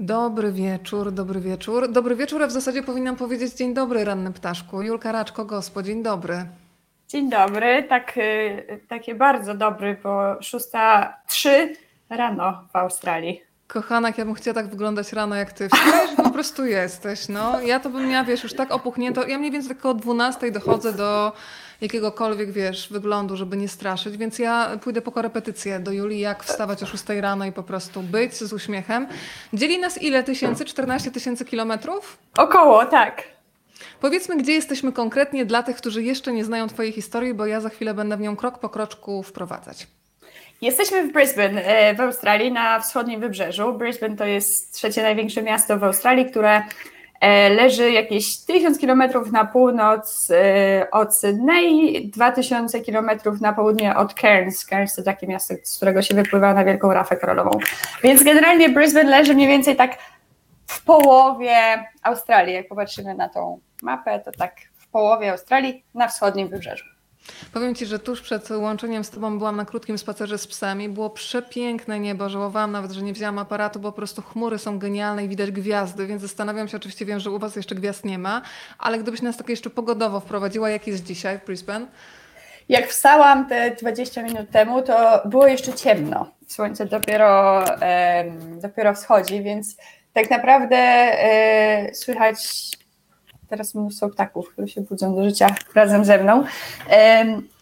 Dobry wieczór, dobry wieczór. Dobry wieczór, a w zasadzie powinnam powiedzieć dzień dobry, ranny ptaszku. Julka Raczko, gospo, dzień dobry. Dzień dobry, tak, y, takie bardzo dobry, bo 6.03 rano w Australii. Kochana, ja bym chciała tak wyglądać rano jak ty. Wstajesz po prostu jesteś, no. Ja to bym miała, wiesz, już tak opuchnięto. Ja mniej więcej tak o 12 dochodzę do jakiegokolwiek, wiesz, wyglądu, żeby nie straszyć, więc ja pójdę po korepetycję do Julii, jak wstawać o 6 rano i po prostu być z uśmiechem. Dzieli nas ile tysięcy? 14 tysięcy kilometrów? Około, tak. Powiedzmy, gdzie jesteśmy konkretnie dla tych, którzy jeszcze nie znają Twojej historii, bo ja za chwilę będę w nią krok po kroczku wprowadzać. Jesteśmy w Brisbane e, w Australii na wschodnim wybrzeżu. Brisbane to jest trzecie największe miasto w Australii, które e, leży jakieś 1000 kilometrów na północ e, od Sydney, 2000 kilometrów na południe od Cairns. Cairns to takie miasto, z którego się wypływa na Wielką Rafę Koralową. Więc generalnie Brisbane leży mniej więcej tak w połowie Australii. Jak popatrzymy na tą mapę, to tak w połowie Australii na wschodnim wybrzeżu. Powiem Ci, że tuż przed łączeniem z Tobą byłam na krótkim spacerze z psami. Było przepiękne niebo. Żałowałam nawet, że nie wzięłam aparatu, bo po prostu chmury są genialne i widać gwiazdy, więc zastanawiam się, oczywiście wiem, że u Was jeszcze gwiazd nie ma, ale gdybyś nas tak jeszcze pogodowo wprowadziła, jak jest dzisiaj w Brisbane? Jak wstałam te 20 minut temu, to było jeszcze ciemno. Słońce dopiero, dopiero wschodzi, więc tak naprawdę e, słychać teraz mnóstwo ptaków, które się budzą do życia razem ze mną.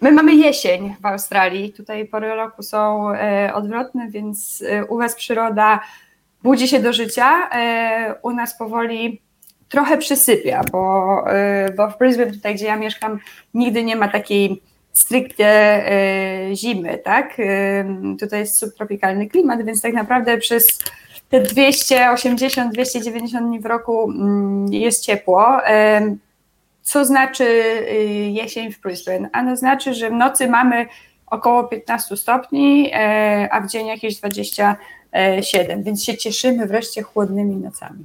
My mamy jesień w Australii, tutaj pory roku są e, odwrotne, więc e, u Was przyroda budzi się do życia, e, u nas powoli trochę przysypia, bo, bo w Brisbane, tutaj gdzie ja mieszkam, nigdy nie ma takiej stricte zimy, tak? Tutaj jest subtropikalny klimat, więc tak naprawdę przez te 280-290 dni w roku mm, jest ciepło. Co znaczy y, jesień w Brisbane? Ano znaczy, że w nocy mamy około 15 stopni, e, a w dzień jakieś 27, więc się cieszymy wreszcie chłodnymi nocami.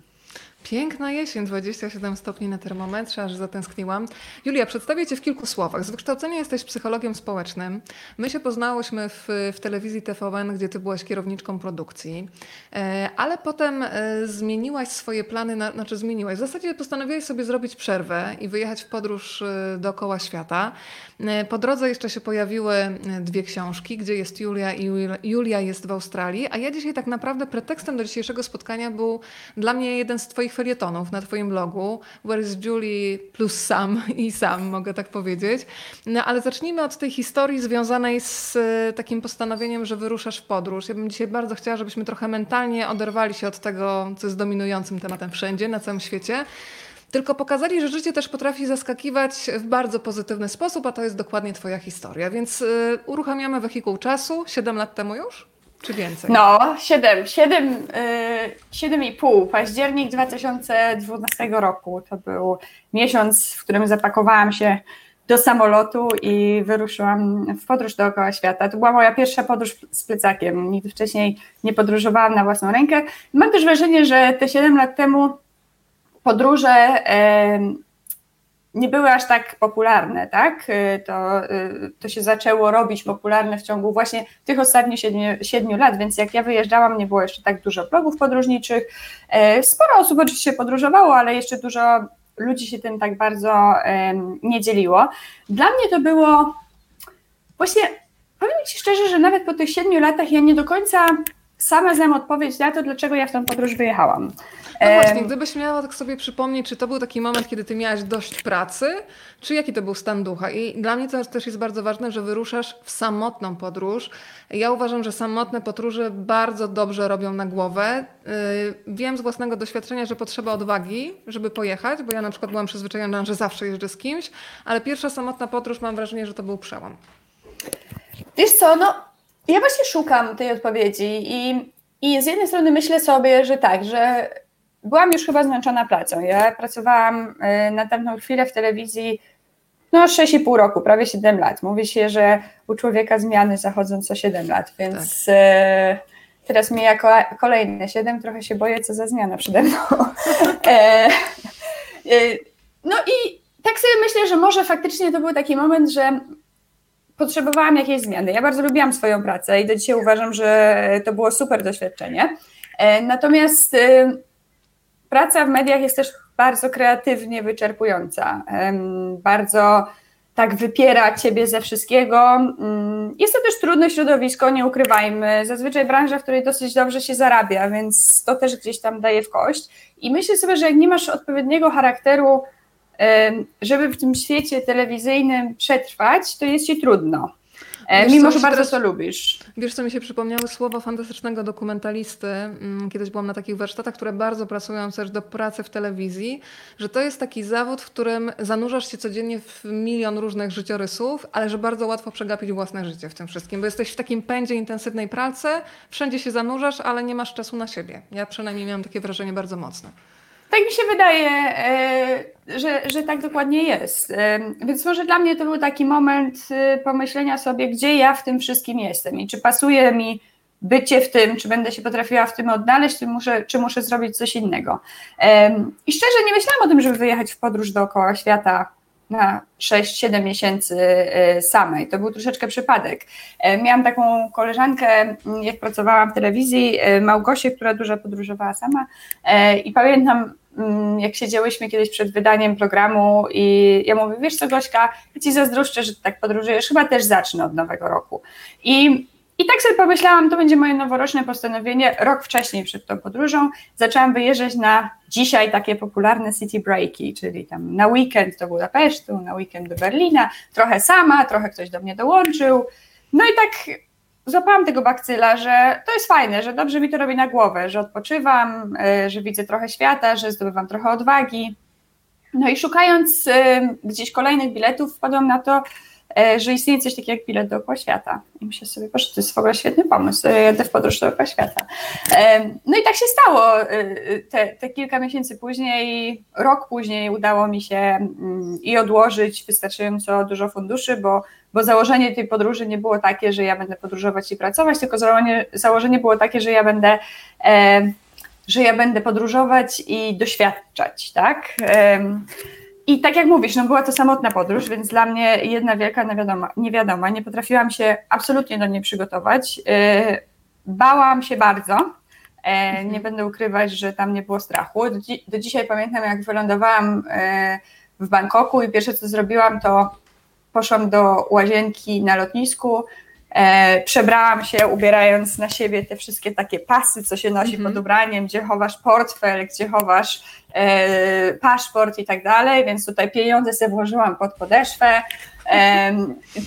Piękna jesień, 27 stopni na termometrze, aż zatęskniłam. Julia, przedstawię Cię w kilku słowach. Z wykształcenia jesteś psychologiem społecznym. My się poznałyśmy w, w telewizji TVN, gdzie Ty byłaś kierowniczką produkcji, e, ale potem e, zmieniłaś swoje plany, na, znaczy zmieniłaś. W zasadzie postanowiłaś sobie zrobić przerwę i wyjechać w podróż e, dookoła świata. Po drodze jeszcze się pojawiły dwie książki, gdzie jest Julia i Julia jest w Australii, a ja dzisiaj tak naprawdę pretekstem do dzisiejszego spotkania był dla mnie jeden z Twoich felietonów na Twoim blogu. Where is Julie plus Sam i Sam, mogę tak powiedzieć. No ale zacznijmy od tej historii związanej z e, takim postanowieniem, że wyruszasz w podróż. Ja bym dzisiaj bardzo chciała, żebyśmy trochę mentalnie oderwali się od tego, co jest dominującym tematem wszędzie, na całym świecie. Tylko pokazali, że życie też potrafi zaskakiwać w bardzo pozytywny sposób, a to jest dokładnie Twoja historia. Więc y, uruchamiamy wehikuł czasu, 7 lat temu już? Czy więcej? No, 7, 7, yy, 7,5. Październik 2012 roku to był miesiąc, w którym zapakowałam się do samolotu i wyruszyłam w podróż dookoła świata. To była moja pierwsza podróż z plecakiem. Nigdy wcześniej nie podróżowałam na własną rękę. Mam też wrażenie, że te 7 lat temu podróże nie były aż tak popularne, tak? Y, to, y, to się zaczęło robić popularne w ciągu właśnie tych ostatnich siedmiu, siedmiu lat, więc jak ja wyjeżdżałam, nie było jeszcze tak dużo blogów podróżniczych. E, sporo osób oczywiście podróżowało, ale jeszcze dużo ludzi się tym tak bardzo nie dzieliło. Dla mnie to było właśnie, powiem Ci szczerze, że nawet po tych siedmiu latach ja nie do końca sama znam odpowiedź na to, dlaczego ja w tę podróż wyjechałam. No właśnie, gdybyś miała tak sobie przypomnieć, czy to był taki moment, kiedy ty miałaś dość pracy, czy jaki to był stan ducha? I dla mnie to też jest bardzo ważne, że wyruszasz w samotną podróż. Ja uważam, że samotne podróże bardzo dobrze robią na głowę. Y, wiem z własnego doświadczenia, że potrzeba odwagi, żeby pojechać, bo ja na przykład byłam przyzwyczajona, że zawsze jeżdżę z kimś, ale pierwsza samotna podróż mam wrażenie, że to był przełom. Wiesz co, no ja właśnie szukam tej odpowiedzi i, i z jednej strony myślę sobie, że tak, że byłam już chyba zmęczona pracą. Ja pracowałam y, na tamtą chwilę w telewizji no 6,5 roku, prawie 7 lat. Mówi się, że u człowieka zmiany zachodzą co 7 lat, więc tak. Y, teraz mija kolejne 7, trochę się boję, co za zmiana przede mną. E, y, no i tak sobie myślę, że może faktycznie to był taki moment, że potrzebowałam jakiejś zmiany. Ja bardzo lubiłam swoją pracę i do dzisiaj uważam, że to było super doświadczenie. Natomiast praca w mediach jest też bardzo kreatywnie wyczerpująca, bardzo tak wypiera ciebie ze wszystkiego. Mm, jest to też trudne środowisko, nie ukrywajmy. Zazwyczaj branża, w której dosyć dobrze się zarabia, więc to też gdzieś tam daje w kość. I myślę sobie, że jak nie masz odpowiedniego charakteru, żeby w tym świecie telewizyjnym przetrwać, to jest ci trudno. E, wiesz, mimo, że bardzo teraz, to lubisz. Wiesz, co mi się przypomniały słowa fantastycznego dokumentalisty. Mm, kiedyś byłam na takich warsztatach, które bardzo pracują też do pracy w telewizji, że to jest taki zawód, w którym zanurzasz się codziennie w milion różnych życiorysów, ale że bardzo łatwo przegapić własne życie w tym wszystkim, bo jesteś w takim pędzie intensywnej pracy, wszędzie się zanurzasz, ale nie masz czasu na siebie. Ja przynajmniej miałam takie wrażenie bardzo mocne. Tak mi się wydaje, e, że, że tak dokładnie jest. E, więc może dla mnie to był taki moment e, pomyślenia sobie, gdzie ja w tym wszystkim jestem i czy pasuje mi bycie w tym, czy będę się potrafiła w tym odnaleźć, czy muszę, czy muszę zrobić coś innego. I szczerze nie myślałam o tym, żeby wyjechać w podróż dookoła świata na 6-7 miesięcy samej. To był troszeczkę przypadek. Miałam taką koleżankę, jak pracowałam w telewizji, Małgosię, która dużo podróżowała sama i pamiętam, jak siedziałyśmy kiedyś przed wydaniem programu i ja mówię, wiesz co Gośka, ja Ci zazdroszczę, że tak podróżujesz, chyba też zacznę od nowego roku. I, I tak sobie pomyślałam, to będzie moje noworoczne postanowienie, rok wcześniej przed tą podróżą zaczęłam wyjeżdżać na dzisiaj takie popularne city breaki, czyli tam na weekend do Budapesztu, na weekend do Berlina, trochę sama, trochę ktoś do mnie dołączył, no i tak złapałam tego bakcyla, że to jest fajne, że dobrze mi to robi na głowę, że odpoczywam, e, że widzę trochę świata, że zdobywam trochę odwagi. No i szukając e, gdzieś kolejnych biletów, wpadłam na to, że istnieje coś takiego jak bilet dookoła świata. I myślę sobie, proszę, to jest w ogóle świetny pomysł, jadę w podróż dookoła świata. No i tak się stało. Te, te, kilka miesięcy później, rok później udało mi się mm, i odłożyć wystarczająco dużo funduszy, bo bo założenie tej podróży nie było takie, że ja będę podróżować i pracować, tylko założenie, założenie było takie, że ja będę, e, że ja będę podróżować i doświadczać, tak? E, i tak jak mówisz, no była to samotna podróż, więc dla mnie jedna wielka niewiadoma, niewiadoma. nie potrafiłam się absolutnie do niej przygotować. E, bałam się bardzo, e, mhm. nie będę ukrywać, że tam nie było strachu. Do, dzi do dzisiaj pamiętam, jak wylądowałam e, w Bangkoku i pierwsze co zrobiłam, to poszłam do łazienki na lotnisku, e, przebrałam się, ubierając na siebie te wszystkie takie pasy, co się nosi mm -hmm. pod ubraniem, gdzie chowasz portfel, gdzie chowasz e, paszport i tak dalej, więc tutaj pieniądze sobie włożyłam pod podeszwę, e,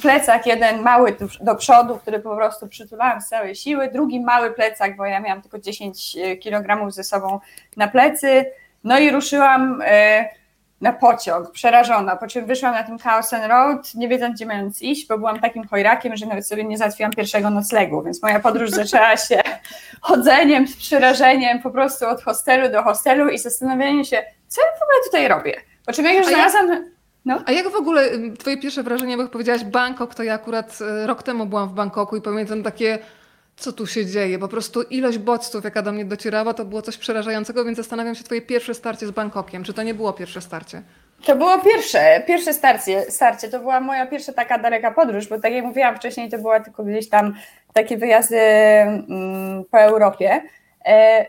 plecak jeden mały do, do, przodu, który po prostu przytulałam z całej siły, drugi mały plecak, bo ja miałam tylko 10 e, kg ze sobą na plecy, no i ruszyłam e, na pociąg, przerażona, po czym wyszłam na ten Chaosen Road, nie wiedząc gdzie mając iść, bo byłam takim chojrakiem, że nawet sobie nie załatwiłam pierwszego noclegu, więc moja podróż zaczęła się chodzeniem, z przerażeniem po prostu od hostelu do hostelu i zastanawianiem się, co ja w ogóle tutaj robię. Po czym jak już znalazłam... No. A jak w ogóle twoje pierwsze wrażenie, bo powiedziałaś Bangkok, to ja akurat e, rok temu byłam w Bangkoku i pamiętam takie co tu się dzieje. Po prostu ilość bodźców, jaka do mnie docierała, to było coś przerażającego, więc zastanawiam się, twoje pierwsze starcie z Bangkokiem. Czy to nie było pierwsze starcie? To było pierwsze, pierwsze starcie, starcie. To była moja pierwsza taka daleka podróż, bo tak jak mówiłam wcześniej, to była tylko gdzieś tam takie wyjazdy mm, po Europie. E,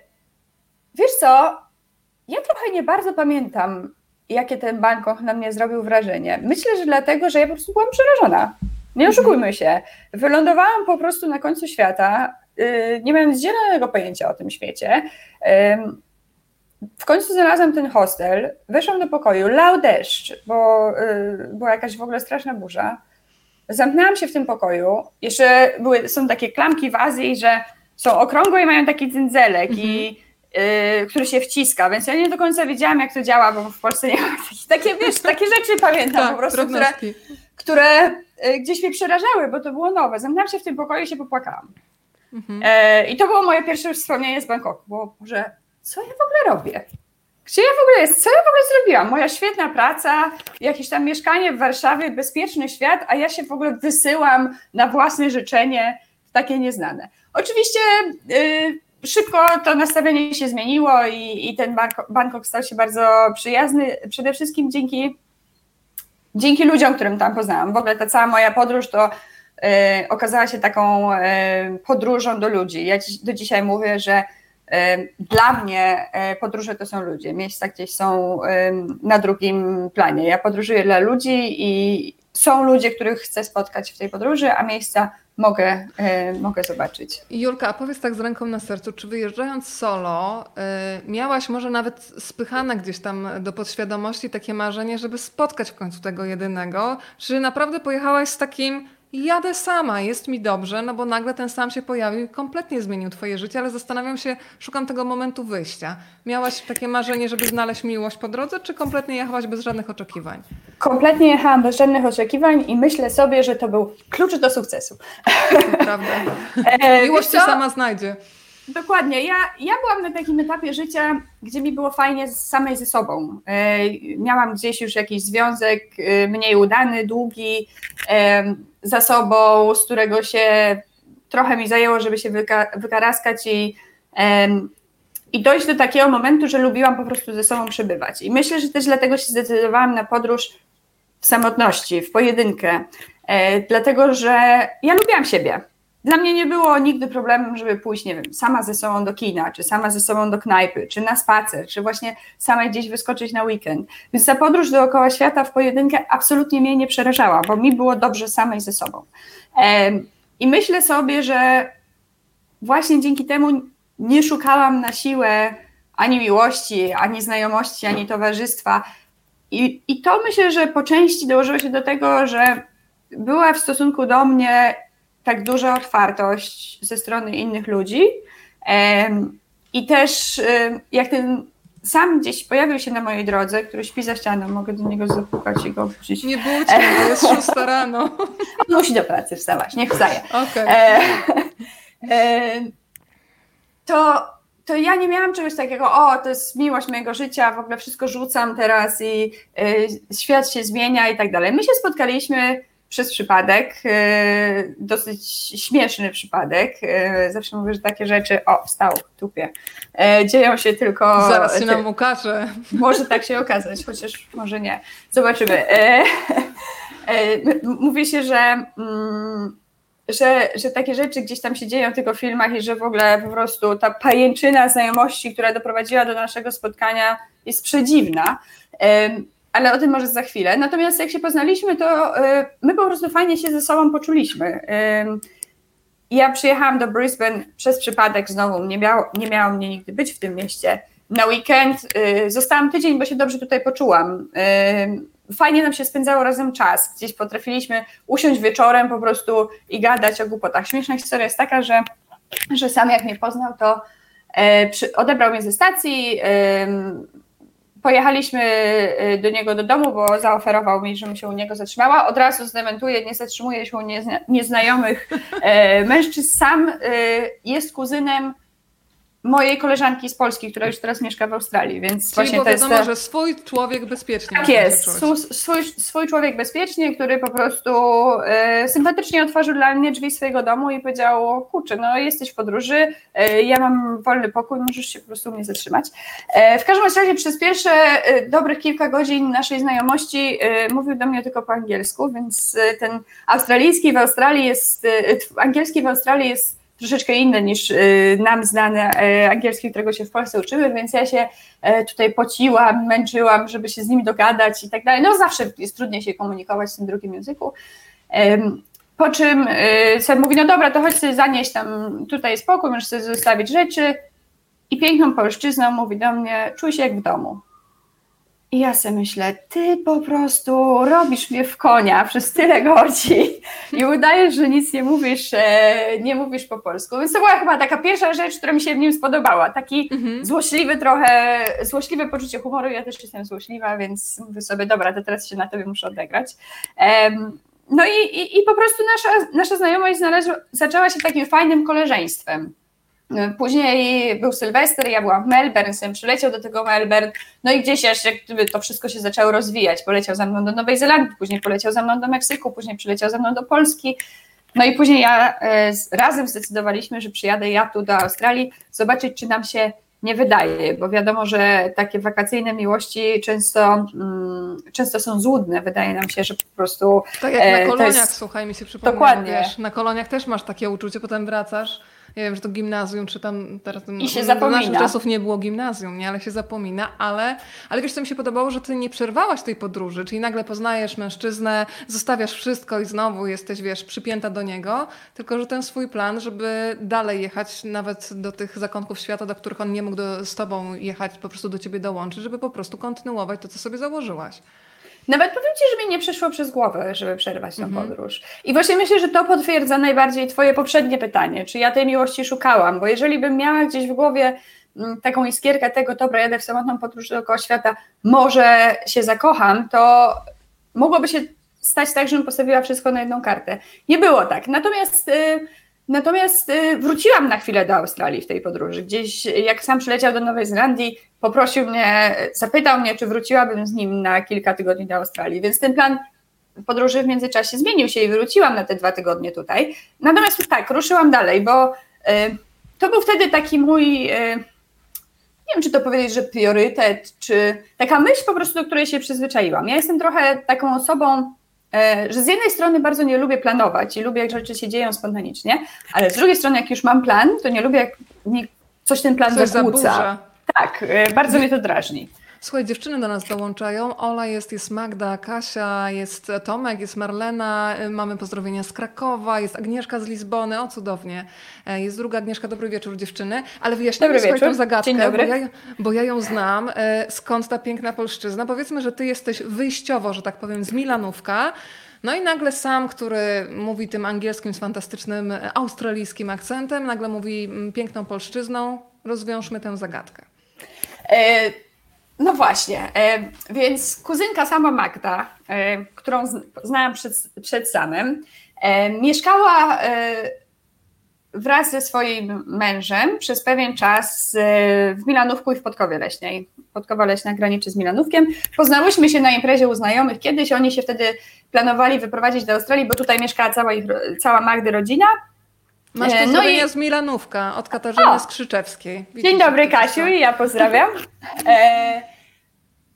wiesz co, ja trochę nie bardzo pamiętam, jakie ten Bangkok na mnie zrobił wrażenie. Myślę, że dlatego, że ja po prostu byłam przerażona. Nie oszukujmy się. Wylądowałam po prostu na końcu świata, y, nie mając zielonego pojęcia o tym świecie. W końcu znalazłam ten hostel, weszłam do pokoju, lał deszcz, bo y, była jakaś w ogóle straszna burza. Zamknęłam się w tym pokoju. Jeszcze były, są takie klamki w Azji, że są okrągłe i mają taki cyndzelek, mhm. i, y, który się wciska, więc ja nie do końca wiedziałam, jak to działa, bo w Polsce nie ma takich, takie, wiesz, takie rzeczy pamiętam tak, po prostu, które, które gdzieś mnie przerażały, bo to było nowe. Zamknęłam się w tym pokoju i się popłakałam. Mhm. E, I to było moje pierwsze wspomnienie z Bangkoku, bo że co ja w ogóle robię? Gdzie ja w ogóle jest? Co ja w ogóle zrobiłam? Moja świetna praca, jakieś tam mieszkanie w Warszawie, bezpieczny świat, a ja się w ogóle wysyłam na własne życzenie w takie nieznane. Oczywiście y, szybko to nastawienie się zmieniło i, i ten Bangkok stał się bardzo przyjazny, przede wszystkim dzięki dzięki ludziom, którym tam poznałam. W ogóle ta cała moja podróż to y, okazała się taką y, podróżą do ludzi. Ja do dzisiaj mówię, że Dla mnie podróże to są ludzie, miejsca gdzieś są na drugim planie. Ja podróżuję dla ludzi i są ludzie, których chcę spotkać w tej podróży, a miejsca mogę, y, mogę zobaczyć. Julka, a powiedz tak z ręką na sercu, czy wyjeżdżając solo, y, miałaś może nawet spychane gdzieś tam do podświadomości takie marzenie, żeby spotkać w końcu tego jedynego? Czy naprawdę pojechałaś z takim jadę sama, jest mi dobrze, no bo nagle ten sam się pojawił i kompletnie zmienił twoje życie, ale zastanawiam się, szukam tego momentu wyjścia. Miałaś takie marzenie, żeby znaleźć miłość po drodze, czy kompletnie jechałaś bez żadnych oczekiwań? Kompletnie jechałam bez żadnych oczekiwań i myślę sobie, że to był klucz do sukcesu. To prawda. E, miłość się sama znajdzie. Dokładnie. Ja, ja byłam na takim etapie życia, gdzie mi było fajnie z samej ze sobą. E, miałam gdzieś już jakiś związek e, mniej udany, długi, e, za sobą, z którego się trochę mi zajęło, żeby się wyka wykaraskać i, i dojść do takiego momentu, że lubiłam po prostu ze sobą przebywać. I myślę, że też dlatego się zdecydowałam na podróż w samotności, w pojedynkę, dlatego że ja lubiłam siebie. Dla mnie nie było nigdy problemem, żeby pójść, nie wiem, sama ze sobą do kina, czy sama ze sobą do knajpy, czy na spacer, czy właśnie samej gdzieś wyskoczyć na weekend. Więc ta podróż dookoła świata w pojedynkę absolutnie mnie nie przerażała, bo mi było dobrze samej ze sobą. I myślę sobie, że właśnie dzięki temu nie szukałam na siłę ani miłości, ani znajomości, ani towarzystwa. I, I to myślę, że po części dołożyło się do tego, że była w stosunku do mnie tak duża otwartość ze strony innych ludzi. I też jak ten sam gdzieś pojawił się na mojej drodze, który śpi za ścianą, mogę do niego zapukać i go obudzić. Nie budźmy, to jest szósta rano. Musi do pracy wstawać, niech wstaje. Okay. to, to ja nie miałam czegoś takiego, o, to jest miłość mojego życia, w ogóle wszystko rzucam teraz i y, świat się zmienia i tak dalej. My się spotkaliśmy przez przypadek, e, dosyć śmieszny przypadek. E, zawsze mówię, że takie rzeczy, o, wstał, tupie, e, dzieją się tylko... Zaraz się nam ukaże. Może tak się okazać, chociaż może nie. Zobaczymy. Mówi się, że, mm, że, że takie rzeczy gdzieś tam się dzieją w tych filmach i że w ogóle po prostu ta pajęczyna znajomości, która doprowadziła do naszego spotkania jest przedziwna ale o tym może za chwilę. Natomiast jak się poznaliśmy, to y, my po prostu fajnie się ze sobą poczuliśmy. Ja przyjechałam do Brisbane przez przypadek znowu, nie miało, nie miało mnie nigdy być w tym mieście. Na weekend y, zostałam tydzień, bo się dobrze tutaj poczułam. Fajnie nam się spędzało razem czas. Gdzieś potrafiliśmy usiąść wieczorem po prostu i gadać o głupotach. Śmieszna historia jest taka, że, że sam jak mnie poznał, to odebrał mnie ze stacji, Pojechaliśmy y, do niego do domu, bo zaoferował mi, żebym się u niego zatrzymała. Od razu zdementuję, nie zatrzymuję się u nieznajomych e, mężczyzn. Sam y, jest kuzynem mojej koleżanki z Polski, która już teraz mieszka w Australii, więc Czyli właśnie to wiadomo, jest... że swój człowiek bezpiecznie. Tak jest, swój, swój człowiek bezpiecznie, który po prostu e, sympatycznie otworzył dla mnie drzwi swojego domu i powiedział, kurczę, no jesteś w podróży, e, ja mam wolny pokój, możesz się po prostu mnie zatrzymać. E, w każdym razie przez pierwsze e, dobrych kilka godzin naszej znajomości e, mówił do mnie tylko po angielsku, więc e, ten australijski w Australii jest, angielski w Australii jest troszeczkę inny niż y, nam znany y, angielski, którego się w Polsce uczymy, więc ja się y, tutaj pociłam, męczyłam, żeby się z nimi dogadać i tak dalej. No zawsze jest trudniej się komunikować w tym drugim języku. Po czym Sam mówi, no dobra, to chodź sobie zanieść tam, tutaj jest pokój, możesz sobie zostawić rzeczy. I piękną polszczyzną mówi do mnie, czuj się jak w domu. I ja sobie myślę, ty po prostu robisz mnie w konia przez tyle godzin i udajesz, że nic nie mówisz, e, nie mówisz po polsku. Więc to była chyba taka pierwsza rzecz, która mi się w nim spodobała. Taki mhm. złośliwy trochę, złośliwe poczucie humoru. Ja też jestem złośliwa, więc mówię sobie, dobra, to teraz się na tobie muszę odegrać. No i, i, i po prostu nasza, nasza znajomość znalazła, zaczęła się takim fajnym koleżeństwem. Później był Sylwester, ja byłam w Melbourne, sam przyleciał do tego Melbourne, no i gdzieś jak gdyby to wszystko się zaczęło rozwijać. Poleciał za mną do Nowej Zelandii, później poleciał za mną do Meksyku, później przyleciał za mną do Polski. No i później ja e, razem zdecydowaliśmy, że przyjadę ja tu do Australii, zobaczyć, czy nam się nie wydaje, bo wiadomo, że takie wakacyjne miłości często, mm, często są złudne. Wydaje nam się, że po prostu. Tak jak na e, koloniach, jest... słuchaj, mi się przypomina. Dokładnie. Wiesz, na koloniach też masz takie uczucie, potem wracasz ja wiem, że to gimnazjum, czy tam teraz I się zapomina. naszych czasów nie było gimnazjum, nie, ale się zapomina, ale, ale wiesz, co mi się podobało, że ty nie przerwałaś tej podróży, czyli nagle poznajesz mężczyznę, zostawiasz wszystko i znowu jesteś, wiesz, przypięta do niego, tylko że ten swój plan, żeby dalej jechać nawet do tych zakątków świata, do których on nie mógł do, z tobą jechać, po prostu do ciebie dołączyć, żeby po prostu kontynuować to, co sobie założyłaś. Nawet powiem Ci, że mi nie przyszło przez głowę, żeby przerwać tę mhm. podróż. I właśnie myślę, że to potwierdza najbardziej Twoje poprzednie pytanie, czy ja tej miłości szukałam, bo jeżeli bym miała gdzieś w głowie mm, taką iskierkę tego, dobra, jadę w samotną podróż dookoła świata, może się zakocham, to mogłoby się stać tak, żebym postawiła wszystko na jedną kartę. Nie było tak. Natomiast... Yy, Natomiast y, wróciłam na chwilę do Australii w tej podróży. Gdzieś, jak sam przyleciał do Nowej Zelandii, poprosił mnie, zapytał mnie, czy wróciłabym z nim na kilka tygodni do Australii. Więc ten plan podróży w międzyczasie zmienił się i wróciłam na te dwa tygodnie tutaj. Natomiast tak, ruszyłam dalej, bo y, to był wtedy taki mój. Y, nie wiem, czy to powiedzieć, że priorytet, czy taka myśl po prostu, do której się przyzwyczaiłam. Ja jestem trochę taką osobą, że z jednej strony bardzo nie lubię planować i lubię, jak rzeczy się dzieją spontanicznie, ale z drugiej strony, jak już mam plan, to nie lubię, jak mi coś ten plan coś zakłóca. Zaburza. Tak, e, bardzo mnie to drażni. Słuchaj, dziewczyny do nas dołączają. Ola jest, jest Magda, Kasia, jest Tomek, jest Marlena, y, mamy pozdrowienia z Krakowa, jest Agnieszka z Lizbony, o cudownie. E, jest druga Agnieszka, dobry wieczór dziewczyny. Ale wyjaśnijmy sobie tę zagadkę, bo ja, bo ja ją znam. E, skąd ta piękna polszczyzna? Powiedzmy, że ty jesteś wyjściowo, że tak powiem, z Milanówka. No i nagle sam, który mówi tym angielskim z fantastycznym e, australijskim akcentem, nagle mówi mm, piękną polszczyzną. Rozwiążmy tę zagadkę. E no właśnie, e, więc kuzynka sama Magda, e, którą znałam przed, przed samym, e, mieszkała wraz ze swoim mężem przez pewien czas w Milanówku i w Podkowie Leśnej. Podkowa Leśna graniczy z Milanówkiem. Poznałyśmy się na imprezie u znajomych kiedyś, oni się wtedy planowali wyprowadzić do Australii, bo tutaj mieszkała cała, ich, cała Magdy rodzina. Masz pozdrowienia no i... z Milanówka od Katarzyny o. Skrzyczewskiej. Dzień dobry Kasiu i ja pozdrawiam. E,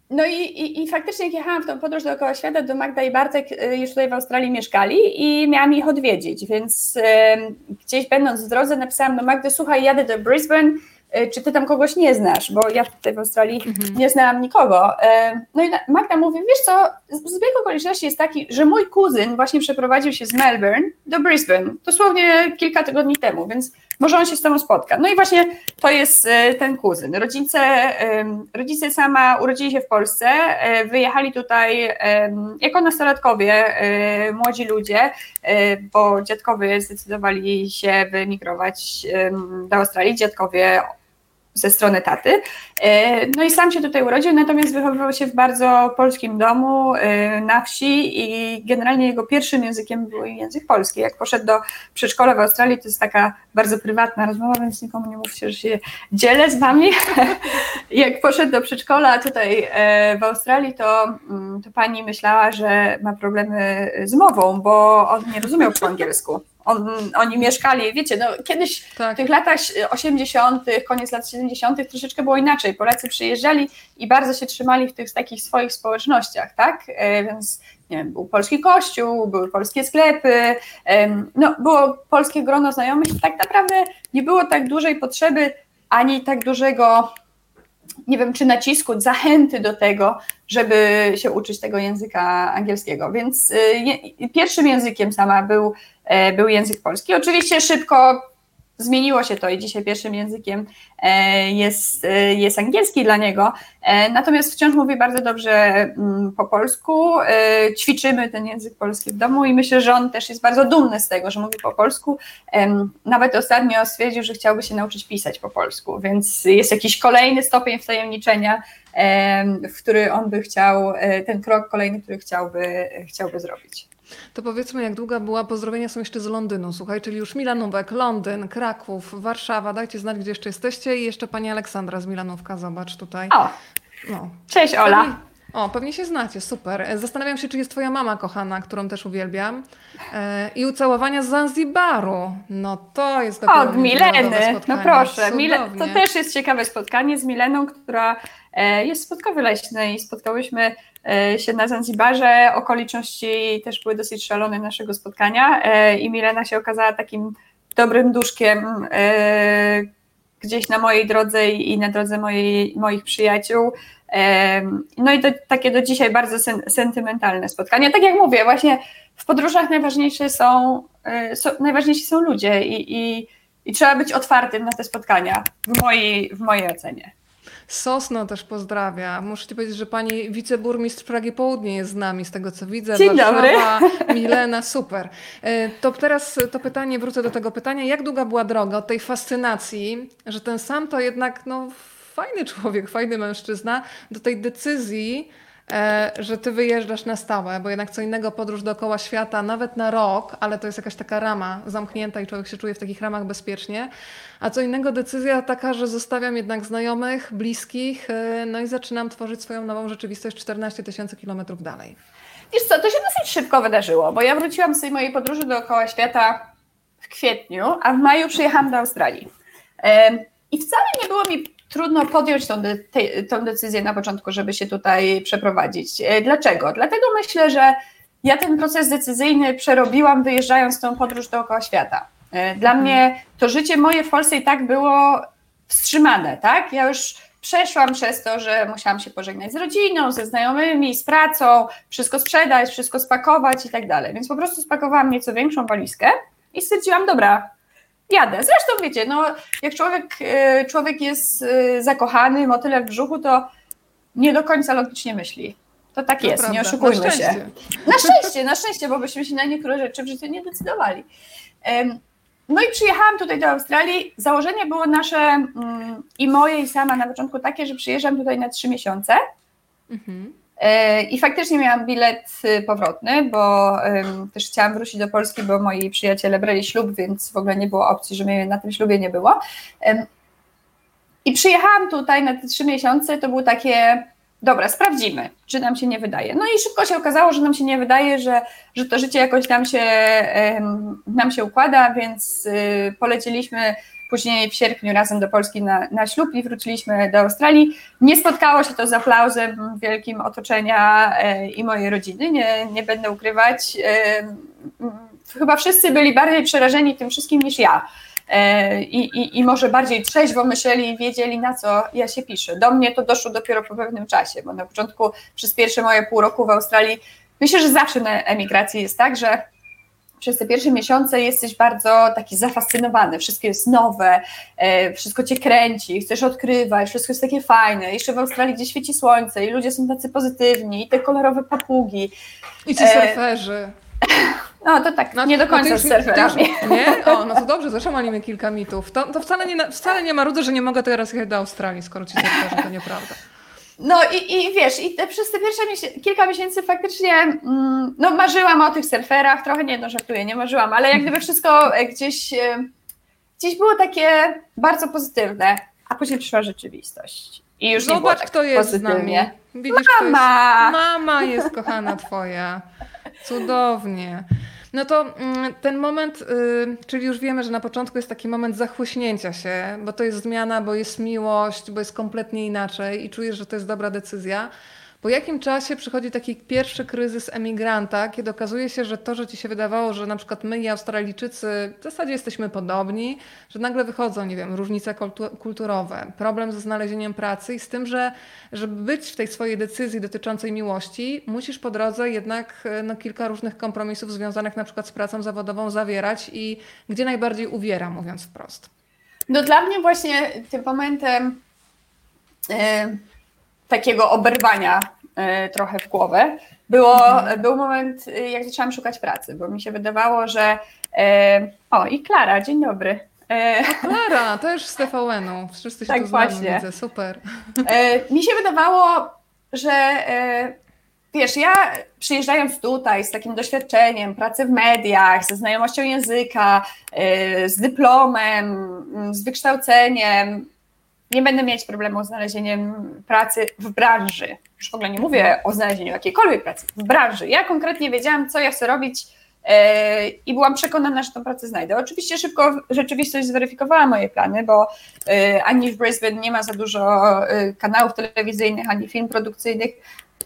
no i, i, i, faktycznie jak jechałam w tą podróż dookoła świata, do Magda i Bartek y, już tutaj w Australii mieszkali i miałam ich odwiedzić, więc gdzieś będąc w drodze napisałam do Magdy, słuchaj, jadę do Brisbane, y, czy ty tam kogoś nie znasz, bo ja tutaj w Australii mhm. nie znałam nikogo. Y, no i Magda mówi, wiesz co, zbieg okoliczności jest taki, że mój kuzyn właśnie przeprowadził się z Melbourne do Brisbane, dosłownie kilka tygodni temu, więc może on się z tobą spotka. No i właśnie to jest e, ten kuzyn. Rodzice, rodzice sama urodzili się w Polsce, e, wyjechali tutaj jako nastolatkowie, e, młodzi ludzie, bo dziadkowie zdecydowali się wyemigrować do Australii. Dziadkowie ze strony taty. E, no i sam się tutaj urodził, natomiast wychowywał się w bardzo polskim domu e, na wsi i generalnie jego pierwszym językiem był język polski. Jak poszedł do przedszkola w Australii, to jest taka bardzo prywatna rozmowa, więc nikomu nie mówcie, że się dzielę z wami. Jak poszedł do przedszkola tutaj e, w Australii, to, mm, to pani myślała, że ma problemy z mową, bo on nie rozumiał po angielsku. On, oni mieszkali, wiecie, no kiedyś tak. w tych latach 80., koniec lat 70., troszeczkę było inaczej. Polacy przyjeżdżali i bardzo się trzymali w tych takich swoich społecznościach, tak? E, więc nie wiem, był polski kościół, były polskie sklepy, no, było polskie grono znajomych i tak naprawdę nie było tak dużej potrzeby ani tak dużego nie wiem, czy nacisku, zachęty do tego, żeby się uczyć tego języka angielskiego. Więc y, pierwszym językiem sama był, e, był język polski. Oczywiście szybko zmieniło się to i dzisiaj pierwszym językiem e, jest, e, jest angielski dla niego, e, natomiast wciąż mówi bardzo dobrze mm, po polsku, ćwiczymy ten język polski w domu i myślę, że on też jest bardzo dumny z tego, że mówi po polsku. Nawet ostatnio stwierdził, że chciałby się nauczyć pisać po polsku, więc jest jakiś kolejny stopień wtajemniczenia, w który on by chciał, ten krok kolejny, który chciałby, chciałby zrobić. To powiedzmy, jak długa była, pozdrowienia są jeszcze z Londynu, słuchaj, czyli już Milanówek, Londyn, Kraków, Warszawa, dajcie znać, gdzie jeszcze jesteście i jeszcze pani Aleksandra z Milanówka, zobacz tutaj. O, no. cześć Ola. O, pewnie się znacie, super. Zastanawiam się, czy jest twoja mama kochana, którą też uwielbiam. E, I ucałowania z Zanzibaru. No to jest dopiero Od Mileny, no proszę. Mile, to też jest ciekawe spotkanie z Mileną, która e, jest z Podkowy Leśnej. Spotkałyśmy się na Zanzibarze. Okoliczności też były dosyć szalone naszego spotkania e, i Milena się okazała takim dobrym duszkiem gdzieś na mojej drodze i na drodze mojej, moich przyjaciół. No i to takie do dzisiaj bardzo sen, sentymentalne spotkania. Tak jak mówię, właśnie w podróżach najważniejsze są, są najważniejsi są ludzie i, i, i trzeba być otwartym na te spotkania w mojej, w mojej ocenie. Sosno też pozdrawia. Muszę ci powiedzieć, że pani wiceburmistrz Pragi Południe jest z nami, z tego co widzę. Dzień Warszawa, dobry. Milena, super. E, to teraz to pytanie, wrócę do tego pytania. Jak długa była droga od tej fascynacji, że ten sam to jednak no, fajny człowiek, fajny mężczyzna, do tej decyzji, że ty wyjeżdżasz na stałe, bo jednak co innego podróż dookoła świata, nawet na rok, ale to jest jakaś taka rama zamknięta i człowiek się czuje w takich ramach bezpiecznie, a co innego decyzja taka, że zostawiam jednak znajomych, bliskich, e, no i zaczynam tworzyć swoją nową rzeczywistość 14 tysięcy kilometrów dalej. Wiesz co, to się dosyć szybko wydarzyło, bo ja wróciłam z tej mojej podróży dookoła świata w kwietniu, a w maju przyjechałam do Australii. I wcale nie było mi trudno podjąć tą, de tą decyzję na początku, żeby się tutaj przeprowadzić. E, dlaczego? Dlatego myślę, że ja ten proces decyzyjny przerobiłam wyjeżdżając tą podróż dookoła świata. E, dla mhm. mnie to życie moje w Polsce i tak było wstrzymane, tak? Ja już przeszłam przez to, że musiałam się pożegnać z rodziną, ze znajomymi, z pracą, wszystko sprzedać, wszystko spakować i tak dalej. Więc po prostu spakowałam nieco większą walizkę i stwierdziłam, dobra, jadę. Zresztą wiecie, no, jak człowiek, e, człowiek jest e, zakochany, motyle w brzuchu, to nie do końca logicznie myśli. To tak to jest, prawda. nie oszukujmy na się. Na szczęście, na szczęście, bo byśmy się na niektóre rzeczy w życiu nie decydowali. No i przyjechałam tutaj do Australii. Założenie było nasze mm, i moje i sama na początku takie, że przyjeżdżam tutaj na trzy miesiące. Mhm. E, I faktycznie miałam bilet y, powrotny, bo też chciałam wrócić do Polski, bo moi przyjaciele brali ślub, więc w ogóle nie było opcji, że mnie na tym ślubie nie było. I przyjechałam tutaj na te trzy miesiące, to było takie, dobra, sprawdzimy, czy nam się nie wydaje. No i szybko się okazało, że nam się nie wydaje, że, że to życie jakoś nam się, nam się układa, więc y, polecieliśmy później w sierpniu razem do Polski na, na ślub i wróciliśmy do Australii. Nie spotkało się to z aplauzem wielkim otoczenia e, i mojej rodziny, nie, nie będę ukrywać. E, chyba wszyscy byli bardziej przerażeni tym wszystkim niż ja. E, I, i, I może bardziej trzeźwo myśleli i wiedzieli, na co ja się piszę. Do mnie to doszło dopiero po pewnym czasie, bo na początku, przez pierwsze moje pół roku w Australii, myślę, że zawsze na emigracji jest tak, że przez te pierwsze miesiące jesteś bardzo taki zafascynowany, wszystko jest nowe, e, wszystko cię kręci, chcesz odkrywać, wszystko jest takie fajne. Jeszcze w Australii, gdzie świeci słońce i ludzie są tacy pozytywni, i te kolorowe papugi. I ci e, surferzy. No to tak, no, nie do końca no z surferami. nie? O, no to dobrze, zresztą malimy kilka mitów. To, to wcale, nie, wcale nie marudzę, że nie mogę teraz jechać do Australii, skoro ci surferzy, to nieprawda. No i, i wiesz, i te, przez te pierwsze kilka miesięcy faktycznie mm, no, marzyłam o tych surferach, trochę nie, no żartuję, nie marzyłam, ale jak gdyby wszystko e, gdzieś, e, gdzieś było takie bardzo pozytywne, a później przyszła rzeczywistość. I już Zobacz, nie było tak kto jest pozytywnie. z nami. Widzisz, mama! Jest, mama jest kochana twoja. Cudownie. No to mm, ten moment, y, czyli już wiemy, że na początku jest taki moment zachłyśnięcia się, bo to jest zmiana, bo jest miłość, bo jest kompletnie inaczej i czujesz, że to jest dobra decyzja. Po jakim czasie przychodzi taki pierwszy kryzys emigranta, kiedy okazuje się, że to, że ci się wydawało, że na przykład my i Australijczycy w zasadzie jesteśmy podobni, że nagle wychodzą, nie wiem, różnice kulturowe, problem ze znalezieniem pracy i z tym, że żeby być w tej swojej decyzji dotyczącej miłości, musisz po drodze jednak no, kilka różnych kompromisów związanych na przykład z pracą zawodową zawierać i gdzie najbardziej uwiera, mówiąc wprost. No dla mnie właśnie tym momentem takiego oberwania E, trochę w głowę, było, mhm. był moment, e, jak zaczęłam szukać pracy, bo mi się wydawało, że. E, o, i Klara, dzień dobry. O, Klara, też z TVN-u. Wszyscy się tak, tu znamy, widzę, super. Mi się wydawało, że wiesz, ja przyjeżdżając tutaj z takim doświadczeniem pracy w mediach, ze znajomością języka, z dyplomem, z wykształceniem, nie będę mieć problemu z znalezieniem pracy w branży. Już w ogóle nie mówię o znalezieniu jakiejkolwiek pracy, w branży. Ja konkretnie wiedziałam, co ja chcę robić e, i byłam przekonana, że tę pracę znajdę. Oczywiście szybko rzeczywistość zweryfikowała moje plany, bo e, ani w Brisbane nie ma za dużo e, kanałów telewizyjnych, ani film produkcyjnych,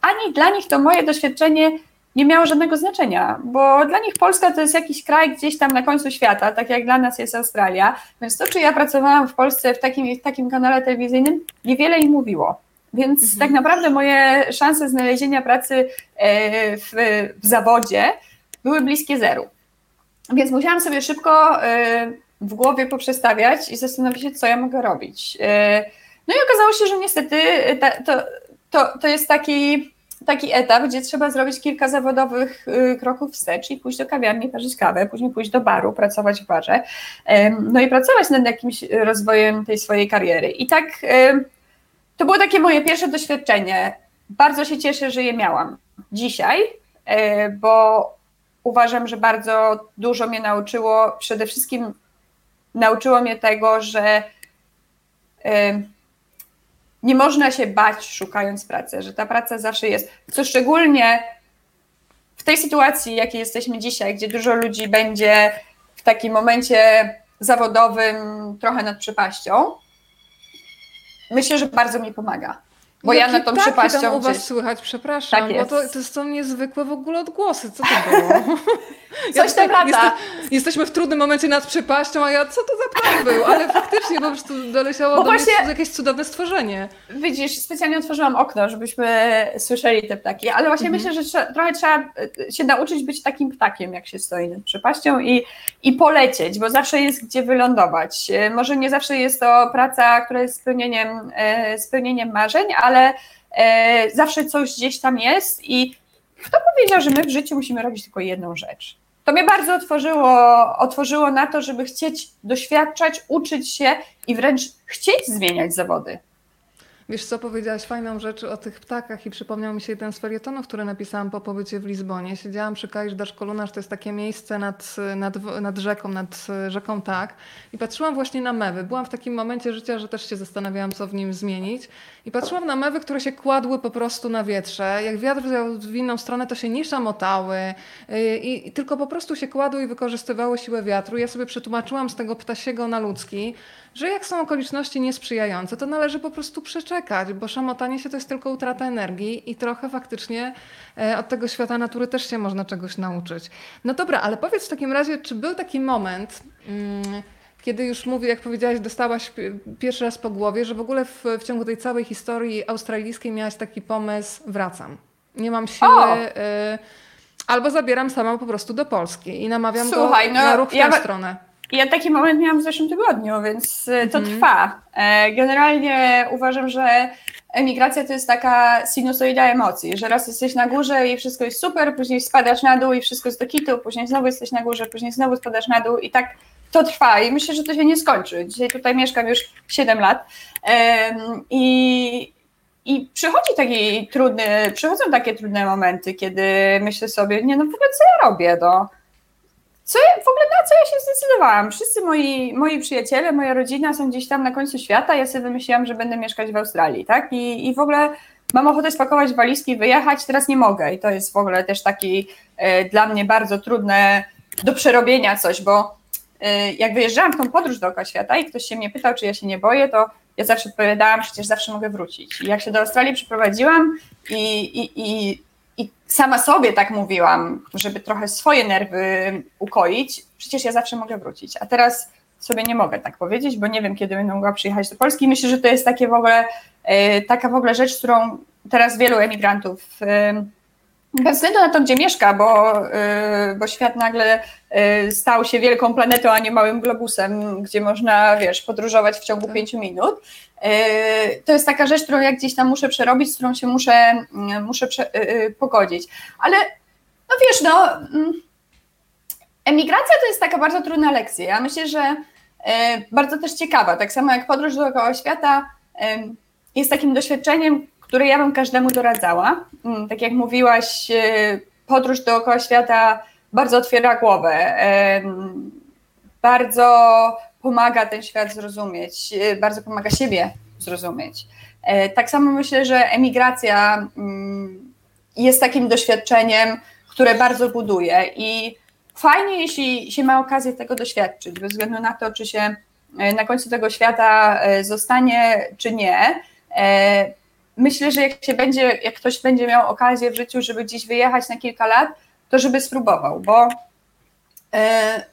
ani dla nich to moje doświadczenie nie miało żadnego znaczenia, bo dla nich Polska to jest jakiś kraj gdzieś tam na końcu świata, tak jak dla nas jest Australia, więc to, czy ja pracowałam w Polsce w takim, w takim kanale telewizyjnym, niewiele im mówiło. Więc mhm. tak naprawdę moje szanse znalezienia pracy e, w, w zawodzie były bliskie zeru. Więc musiałam sobie szybko e, w głowie poprzestawiać i zastanowić się, co ja mogę robić. E, no i okazało się, że niestety to, to, to jest taki taki etap, gdzie trzeba zrobić kilka zawodowych y, kroków wstecz i pójść do kawiarni, parzyć kawę, później pójść do baru, pracować w barze, no i pracować nad jakimś rozwojem tej swojej kariery. I tak to było takie moje pierwsze doświadczenie. Bardzo się cieszę, że je miałam dzisiaj, e, bo uważam, że bardzo dużo mnie nauczyło. Przede wszystkim nauczyło mnie tego, że nie można się bać szukając pracy, że ta praca zawsze jest. Co szczególnie w tej sytuacji, jakiej jesteśmy dzisiaj, gdzie dużo ludzi będzie w takim momencie zawodowym trochę nad przepaścią, myślę, że bardzo mi pomaga. Bo Jakie ja na tą przepaścią. tam u was słychać, przepraszam, tak bo to, to są niezwykłe w ogóle odgłosy. Co to było? Coś tam lata. Jeste, jesteśmy w trudnym momencie nad przepaścią, a ja co to za plan był? Ale faktycznie po prostu doleciało bo do właśnie, mnie jakieś cudowne stworzenie. Widzisz, specjalnie otworzyłam okno, żebyśmy słyszeli te ptaki, ale właśnie mhm. myślę, że trochę trzeba e, się nauczyć być takim ptakiem, jak się stoi nad przepaścią i, i polecieć, bo zawsze jest gdzie wylądować. E, może nie zawsze jest to praca, która jest spełnieniem, e, spełnieniem marzeń, ale zawsze coś gdzieś tam jest i kto powiedział, że my w życiu musimy robić tylko jedną rzecz? To mnie bardzo otworzyło, otworzyło na to, żeby chcieć doświadczać, uczyć się i wręcz chcieć zmieniać zawody. Wiesz co, powiedziałaś fajną rzecz o tych ptakach i przypomniał mi się jeden z felietonów, który napisałam po pobycie w Lizbonie. Siedziałam przy Kaisz Daszkolunarz, to jest takie miejsce nad, nad, nad rzeką, nad rzeką Tak i patrzyłam właśnie na mewy. Byłam w takim momencie życia, że też się zastanawiałam, co w nim zmienić i patrzyłam na mewy, które się kładły po prostu na wietrze. Jak wiatr wziął w inną stronę, to się nie szamotały y, i, i tylko po prostu się kładły i wykorzystywały siłę wiatru. Ja sobie przetłumaczyłam z tego ptasiego na ludzki, że jak są okoliczności niesprzyjające, to należy po prostu przeczekać, bo szamotanie się to jest tylko utrata energii i trochę faktycznie e, od tego świata natury też się można czegoś nauczyć. No dobra, ale powiedz w takim razie, czy był taki moment, mm, kiedy już mówię, jak powiedziałaś, dostałaś pierwszy raz po głowie, że w ogóle w, w ciągu tej całej historii australijskiej miałaś taki pomysł, wracam. Nie mam siły. Y, albo zabieram sama po prostu do Polski i namawiam Słuchaj, go no, na ruch w ja, tę stronę. Ja taki moment miałam w zeszłym tygodniu, więc y, to mhm. trwa. E, generalnie uważam, że emigracja to jest taka sinusoida emocji, że raz jesteś na górze i wszystko jest super, później spadasz na dół i wszystko jest do kitu, później znowu jesteś na górze, później znowu spadasz na dół i tak to trwa i myślę, że to się nie skończy. Dzisiaj tutaj mieszkam już 7 lat i, i przychodzi taki trudny, przychodzą takie trudne momenty, kiedy myślę sobie, nie no w ogóle co ja robię, no co ja, w ogóle na co ja się zdecydowałam? Wszyscy moi, moi przyjaciele, moja rodzina są gdzieś tam na końcu świata, ja sobie wymyśliłam, że będę mieszkać w Australii, tak? I, i w ogóle mam ochotę spakować walizki, wyjechać, teraz nie mogę i to jest w ogóle też taki e, dla mnie bardzo trudne do przerobienia coś, bo e, jak wyjeżdżałam w tą podróż dookoła świata i ktoś się mnie pytał, czy ja się nie boję, to ja zawsze odpowiadałam, przecież zawsze mogę wrócić. I jak się do Australii przeprowadziłam i, i, i i sama sobie tak mówiłam, żeby trochę swoje nerwy ukoić, przecież ja zawsze mogę wrócić. A teraz sobie nie mogę tak powiedzieć, bo nie wiem, kiedy będę mogła przyjechać do Polski. Myślę, że to jest takie w ogóle, e, taka w ogóle rzecz, którą teraz wielu emigrantów bez względu na to, gdzie mieszka, bo, y, bo świat nagle stał się wielką planetą, a nie małym globusem, gdzie można, wiesz, podróżować w ciągu tak. pięciu minut. Y, to jest taka rzecz, którą ja gdzieś tam muszę przerobić, z którą się muszę, muszę prze, pogodzić. Ale no wiesz, no, mm, emigracja to jest taka bardzo trudna lekcja. Ja myślę, że bardzo też ciekawa. Tak samo jak podróż dookoła świata jest takim doświadczeniem, które ja bym każdemu doradzała. Mm, tak jak mówiłaś, e, podróż dookoła świata bardzo otwiera głowę, bardzo pomaga ten świat zrozumieć, e, bardzo pomaga siebie zrozumieć. E, tak samo myślę, że emigracja mm, jest takim doświadczeniem, które bardzo buduje i fajnie, jeśli się ma okazję tego doświadczyć, bez względu na to, czy się na końcu tego świata zostanie, czy nie myślę, że jak się będzie, jak ktoś będzie miał okazję w życiu, żeby gdzieś wyjechać na kilka lat, to żeby spróbował, bo e,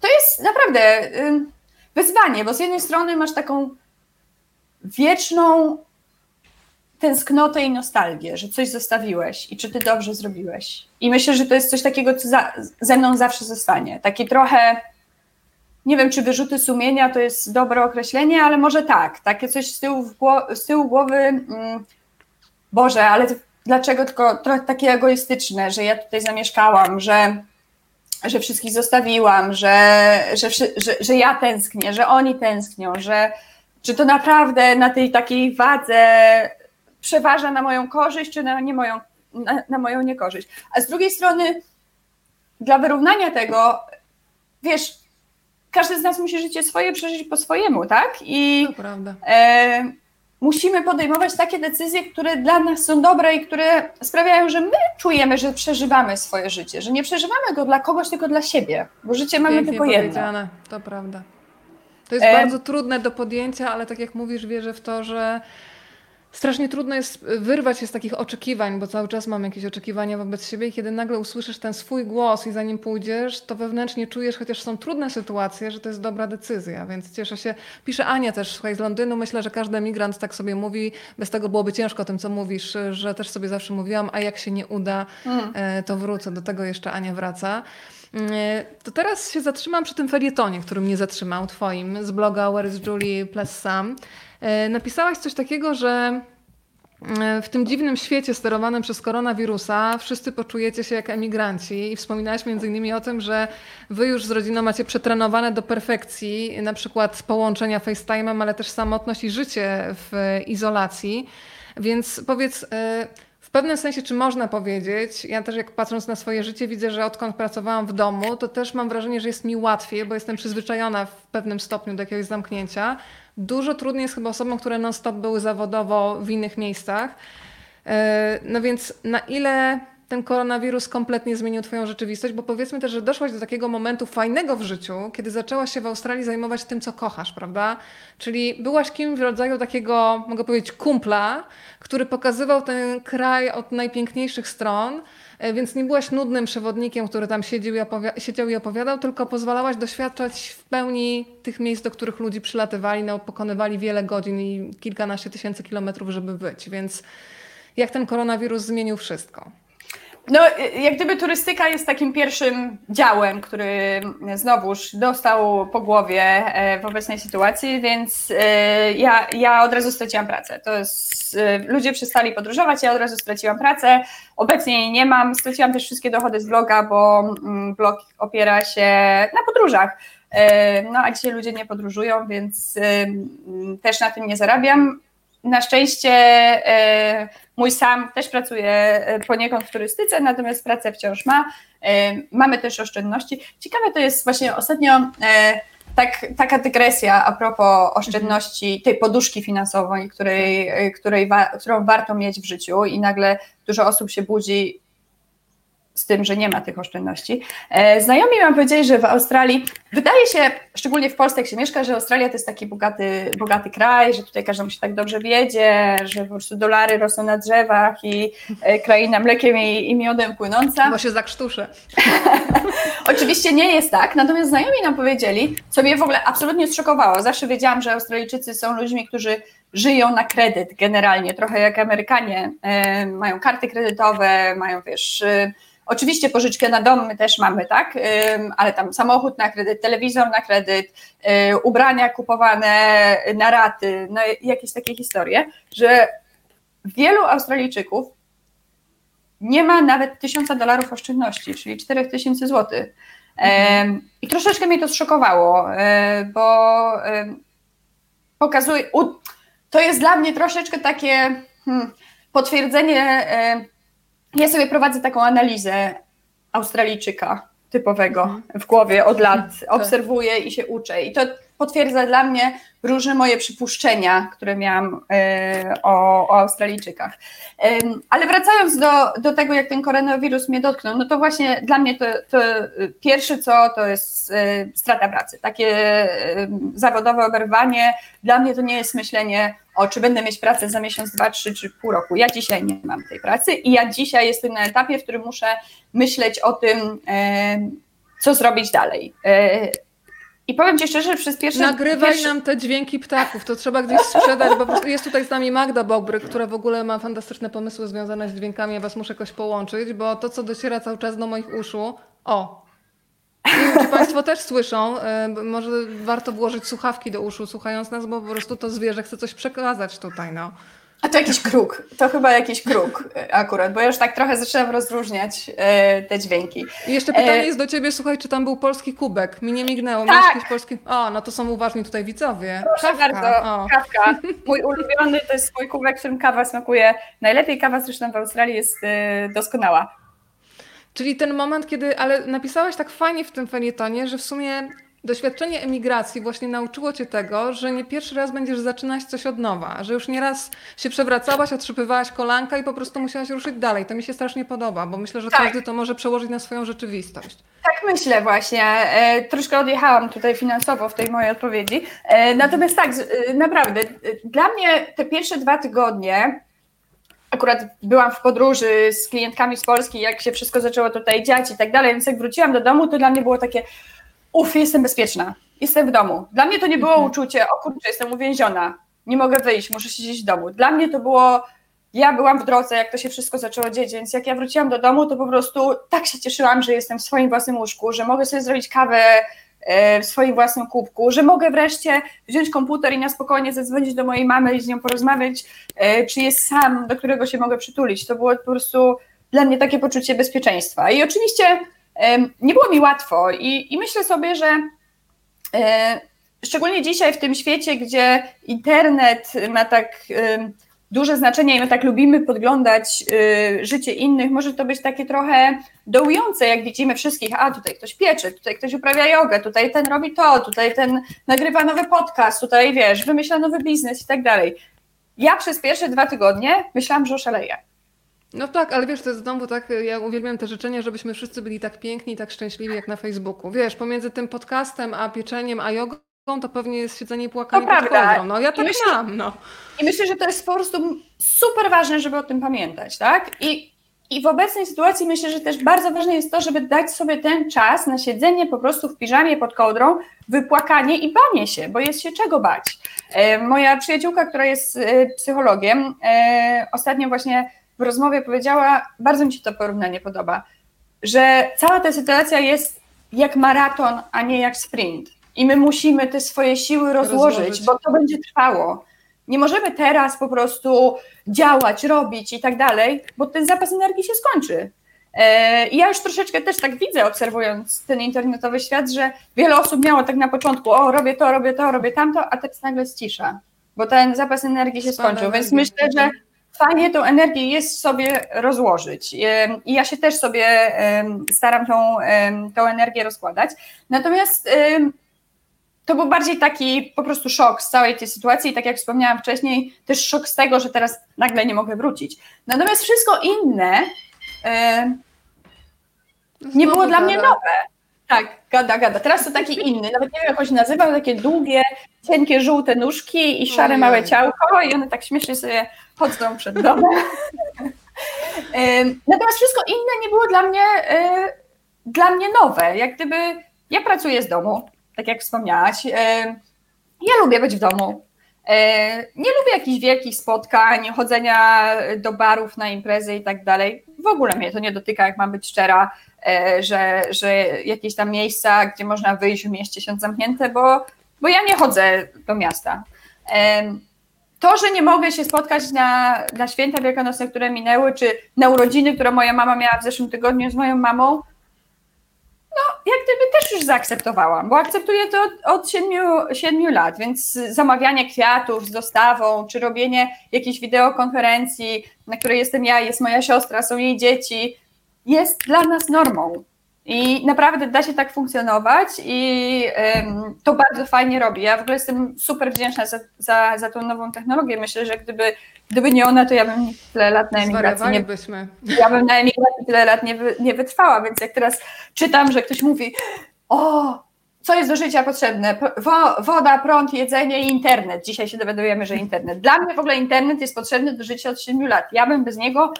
to jest naprawdę wyzwanie, bo z jednej strony masz taką wieczną tęsknotę i nostalgię, że coś zostawiłeś i czy ty dobrze zrobiłeś. I myślę, że to jest coś takiego, co za, ze mną zawsze zostanie. Taki trochę, nie wiem, czy wyrzuty sumienia to jest dobre określenie, ale może tak. Takie coś z tyłu, z tyłu głowy, mm, Boże, ale dlaczego tylko trochę takie egoistyczne, że ja tutaj zamieszkałam, że, że wszystkich zostawiłam, że, że, że, że ja tęsknię, że oni tęsknią, że czy to naprawdę na tej takiej wadze przeważa na moją korzyść, czy na, nie moją, na, na moją niekorzyść. A z drugiej strony, dla wyrównania tego, wiesz, każdy z nas musi życie swoje przeżyć po swojemu, tak? I to prawda. E, musimy podejmować takie decyzje, które dla nas są dobre i które sprawiają, że my czujemy, że przeżywamy swoje życie, że nie przeżywamy go dla kogoś, tylko dla siebie, bo życie mamy Pięknie tylko jedno. To prawda. To jest e... bardzo trudne do podjęcia, ale tak jak mówisz, wierzę w to, że strasznie trudno jest wyrwać się z takich oczekiwań, bo cały czas mam jakieś oczekiwania wobec siebie i kiedy nagle usłyszysz ten swój głos i za nim pójdziesz, to wewnętrznie czujesz, chociaż są trudne sytuacje, że to jest dobra decyzja, więc cieszę się. Pisze Ania też, słuchaj, z Londynu, myślę, że każdy migrant tak sobie mówi, bez tego byłoby ciężko tym, co mówisz, że też sobie zawsze mówiłam, a jak się nie uda, mm. e, to wrócę. Do tego jeszcze Ania wraca. E, to teraz się zatrzymam przy tym felietonie, który mnie zatrzymał, twoim, z bloga Where is Julie plus Sam. E, napisałaś coś takiego, że e, w tym dziwnym świecie sterowanym przez koronawirusa wszyscy poczujecie się jak emigranci i wspominałaś między innymi o tym, że wy już z rodziną macie przetrenowane do perfekcji, na przykład połączenia FaceTime'em, ale też samotność i życie w izolacji. Więc powiedz, w pewnym sensie, czy można powiedzieć, ja też jak patrząc na swoje życie widzę, że odkąd pracowałam w domu, to też mam wrażenie, że jest mi łatwiej, bo jestem przyzwyczajona w pewnym stopniu do jakiegoś zamknięcia. Dużo trudniej jest chyba osobom, które non-stop były zawodowo w innych miejscach. E, no więc na ile ten koronawirus kompletnie zmienił Twoją rzeczywistość, bo powiedzmy też, że doszłaś do takiego momentu fajnego w życiu, kiedy zaczęłaś się w Australii zajmować tym, co kochasz, prawda? Czyli byłaś kimś w rodzaju takiego, mogę powiedzieć, kumpla, który pokazywał ten kraj od najpiękniejszych stron, więc nie byłaś nudnym przewodnikiem, który tam siedział i, siedział i opowiadał, tylko pozwalałaś doświadczać w pełni tych miejsc, do których ludzie przylatywali, no, pokonywali wiele godzin i kilkanaście tysięcy kilometrów, żeby być. Więc jak ten koronawirus zmienił wszystko? No, jak gdyby turystyka jest takim pierwszym działem, który znowuż dostał po głowie e, w obecnej sytuacji, więc e, ja, ja od razu straciłam pracę. To jest, e, ludzie przestali podróżować, ja od razu straciłam pracę. Obecnie jej nie mam. Straciłam też wszystkie dochody z bloga, bo mm, blog opiera się na podróżach. No, a dzisiaj ludzie nie podróżują, więc też na tym nie zarabiam. Na szczęście mój sam też pracuje e, poniekąd w turystyce, natomiast pracę wciąż ma. E, mamy też oszczędności. Ciekawe to jest właśnie ostatnio tak, taka dygresja a propos oszczędności, tej poduszki finansowej, której, której, którą warto mieć w życiu i nagle dużo osób się budzi z tym, że nie ma tych oszczędności. E, znajomi mam powiedzieli, że w Australii, wydaje się, szczególnie w Polsce jak się mieszka, że Australia to jest taki bogaty, bogaty kraj, że tutaj każdemu się tak dobrze wiedzie, że po prostu dolary rosną na drzewach i e, kraina mlekiem i, i miodem płynąca. Bo się zakrztuszę. Oczywiście nie jest tak, natomiast znajomi nam powiedzieli, co mnie w ogóle absolutnie zszokowało. Zawsze wiedziałam, że Australijczycy są ludźmi, którzy żyją na kredyt generalnie, trochę jak Amerykanie. E, mają karty kredytowe, mają wiesz Oczywiście pożyczkę na dom my też mamy, tak, ale tam samochód na kredyt, telewizor na kredyt, y, ubrania kupowane na raty, no jakieś takie historie, że wielu Australijczyków nie ma nawet tysiąca dolarów oszczędności, czyli 4000 złotych. Mhm. I troszeczkę mnie to zszokowało, e, bo pokazuje, to jest dla mnie troszeczkę takie hmm, potwierdzenie ja sobie prowadzę taką analizę Australijczyka typowego mhm. w głowie od lat, mhm. obserwuję i się uczę. I to potwierdza dla mnie różne moje przypuszczenia, które miałam e, o, o Australijczykach. Ale wracając do, do tego, jak ten koronawirus mnie dotknął, no to właśnie dla mnie to, to pierwsze co to jest e, strata pracy. Takie zawodowe oberwanie. Dla mnie to nie jest myślenie o czy będę mieć pracę za miesiąc, dwa, trzy czy pół roku. Ja dzisiaj nie mam tej pracy i ja dzisiaj jestem na etapie, w którym muszę myśleć o tym, co zrobić dalej. E, I powiem Ci szczerze, że przez pierwsze... Nagrywaj pierwsze... nam te dźwięki ptaków, to trzeba gdzieś sprzedać, bo jest tutaj z nami Magda Bobryk, która w ogóle ma fantastyczne pomysły związane z dźwiękami, ja Was muszę jakoś połączyć, bo to, co dociera cały czas do moich uszu... O! Nie wiem, czy Państwo też słyszą, e, może warto włożyć słuchawki do uszu słuchając nas, bo po prostu to zwierzę chce coś przekazać tutaj, no. A to jakiś kruk, to chyba jakiś kruk akurat, bo ja już tak trochę zaczynam rozróżniać e, te dźwięki. I jeszcze pytanie e... jest do ciebie, słuchaj, czy tam był polski kubek? Mi nie mignęło, tak. jakiś polski... O, no to są uważni tutaj widzowie. Proszę Kawka. bardzo, o. kawka. Mój ulubiony to jest mój kubek, w którym kawa smakuje najlepiej. Kawa zresztą w Australii jest e, doskonała. Czyli ten moment, kiedy, ale napisałaś tak fajnie w tym felietonie, że w sumie doświadczenie emigracji właśnie nauczyło cię tego, że nie pierwszy raz będziesz zaczynać coś od nowa, że już nieraz się przewracałaś, otrzypywałaś kolanka i po prostu musiałaś ruszyć dalej. To mi się strasznie podoba, bo myślę, że tak. każdy to może przełożyć na swoją rzeczywistość. Tak myślę właśnie. E, troszkę odjechałam tutaj finansowo w tej mojej odpowiedzi. E, natomiast tak, e, naprawdę, dla mnie te pierwsze dwa tygodnie akurat byłam w podróży z klientkami z Polski, jak się wszystko zaczęło tutaj dziać i tak dalej, więc jak wróciłam do domu, to dla mnie było takie uff, jestem bezpieczna, jestem w domu. Dla mnie to nie było mhm. uczucie, o kurczę, jestem uwięziona, nie mogę wyjść, muszę siedzieć w domu. Dla mnie to było, ja byłam w drodze, jak to się wszystko zaczęło dzieć, więc jak ja wróciłam do domu, to po prostu tak się cieszyłam, że jestem w swoim własnym łóżku, że mogę sobie zrobić kawę w swoim własnym kubku, że mogę wreszcie wziąć komputer i na spokojnie zadzwonić do mojej mamy i z nią porozmawiać, e, czy jest sam, do którego się mogę przytulić. To było po prostu dla mnie takie poczucie bezpieczeństwa. I oczywiście nie było mi łatwo i, i myślę sobie, że e, szczególnie dzisiaj w tym świecie, gdzie internet ma tak duże znaczenie i my tak lubimy podglądać e, życie innych, może to być takie trochę dołujące, jak widzimy wszystkich, a tutaj ktoś piecze, tutaj ktoś uprawia jogę, tutaj ten robi to, tutaj ten nagrywa nowy podcast, tutaj wiesz, wymyśla nowy biznes i tak dalej. Ja przez pierwsze dwa tygodnie myślałam, że oszaleję. No tak, ale wiesz, to jest znowu tak, ja uwielbiam te życzenia, żebyśmy wszyscy byli tak piękni i tak szczęśliwi jak na Facebooku. Wiesz, pomiędzy tym podcastem, a pieczeniem, a jogą, to pewnie jest siedzenie i płakanie pod kołdrą. No ja tak myślę, mam, no. I myślę, że to jest po prostu super ważne, żeby o tym pamiętać, tak? I, I w obecnej sytuacji myślę, że też bardzo ważne jest to, żeby dać sobie ten czas na siedzenie po prostu w piżamie pod kołdrą, wypłakanie i banie się, bo jest się czego bać. E, moja przyjaciółka, która jest e, psychologiem, e, ostatnio właśnie w rozmowie powiedziała, bardzo mi się to porównanie podoba, że cała ta sytuacja jest jak maraton, a nie jak sprint. I my musimy te swoje siły rozłożyć, rozłożyć. bo to będzie trwało. Nie możemy teraz po prostu działać, robić i tak dalej, bo ten zapas energii się skończy. E, I ja już troszeczkę też tak widzę, obserwując ten internetowy świat, że wiele osób miało tak na początku, o robię to, robię to, robię tamto, a teraz nagle cisza, bo ten zapas energii się skończył. Więc myślę, że fajnie tą energię jest sobie rozłożyć. I ja się też sobie staram tą, tą energię rozkładać. Natomiast to był bardziej taki po prostu szok z całej tej sytuacji, tak jak wspomniałam wcześniej, też szok z tego, że teraz nagle nie mogę wrócić. Natomiast wszystko inne nie było dla mnie nowe. Tak, gada, gada. Teraz to taki inny, nawet nie wiem jak on się nazywał, takie długie, cienkie, żółte nóżki i szare małe ciałko i one tak śmiesznie sobie chodzą przed domem. Natomiast wszystko inne nie było dla mnie, e, dla mnie nowe. Jak gdyby ja pracuję z domu, tak jak wspomniałaś. Ja lubię być w domu. E, nie lubię jakichś wielkich spotkań, chodzenia do barów na imprezy i tak dalej. W ogóle mnie to nie dotyka, jak mam być szczera, e, że, że jakieś tam miejsca, gdzie można wyjść w mieście są zamknięte, bo, bo ja nie chodzę do miasta. To, że nie mogę się spotkać na, na święta wielkanocne, które minęły, czy na urodziny, które moja mama miała w zeszłym tygodniu z moją mamą, no jak gdyby też już zaakceptowałam, bo akceptuję to od siedmiu, siedmiu lat, więc zamawianie kwiatów z dostawą, czy robienie jakiejś wideokonferencji, na której jestem ja, jest moja siostra, są jej dzieci, jest dla nas normą. I naprawdę da się tak funkcjonować i to bardzo fajnie robi. Ja w ogóle jestem super wdzięczna za, za, za tą nową technologię. Myślę, że gdyby, gdyby nie ona, to ja bym tyle lat na emigracji nie, ja bym na emigracji tyle lat nie, wy, nie wytrwała, więc jak teraz czytam, że ktoś mówi o, co jest do życia potrzebne? Woda, prąd, jedzenie i internet. Dzisiaj się dowiadujemy, że internet. Dla mnie w ogóle internet jest potrzebny do życia od 7 lat. Ja bym bez niego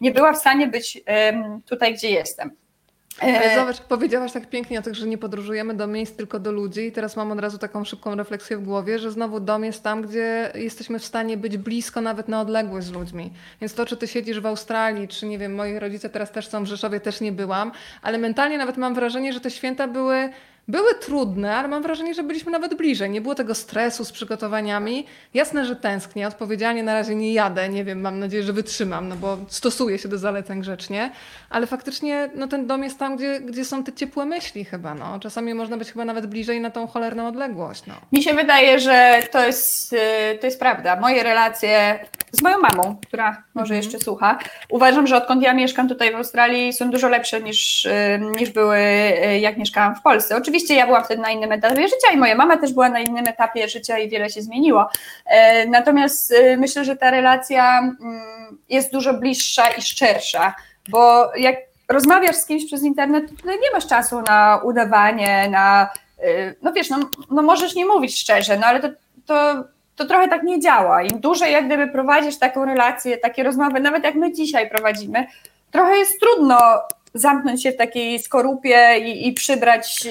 nie była w stanie być tutaj, gdzie jestem. Ale e, zobacz, powiedziałaś tak pięknie o tym, że nie podróżujemy do miejsc, tylko do ludzi i teraz mam od razu taką szybką refleksję w głowie, że znowu dom jest tam, gdzie jesteśmy w stanie być blisko nawet na odległość z ludźmi. Więc to, czy ty siedzisz w Australii, czy nie wiem, moi rodzice teraz też są w Rzeszowie, też nie byłam, ale mentalnie nawet mam wrażenie, że te święta były były trudne, ale mam wrażenie, że byliśmy nawet bliżej. Nie było tego stresu z przygotowaniami. Jasne, że tęsknię. Odpowiedzialnie na razie nie jadę. Nie wiem, mam nadzieję, że wytrzymam, no bo stosuję się do zaleceń grzecznie. Ale faktycznie no, ten dom jest tam, gdzie, gdzie są te ciepłe myśli chyba. No. Czasami można być chyba nawet bliżej na tą cholerną odległość. No. Mi się wydaje, że to jest, y, to jest prawda. Moje relacje z moją mamą, która może mhm. jeszcze słucha, uważam, że odkąd ja mieszkam tutaj w Australii są dużo lepsze niż, y, niż były y, jak mieszkałam w Polsce. Oczywiście Oczywiście ja byłam wtedy na innym etapie życia i moja mama też była na innym etapie życia i wiele się zmieniło. E, natomiast e, myślę, że ta relacja mm, jest dużo bliższa i szczersza, bo jak rozmawiasz z kimś przez internet, to nie masz czasu na udawanie, na e, no wiesz, no, no możesz nie mówić szczerze, no ale to, to, to trochę tak nie działa. Im dłużej jak gdyby prowadzisz taką relację, takie rozmowy, nawet jak my dzisiaj prowadzimy, trochę jest trudno zamknąć się w takiej skorupie i, i przybrać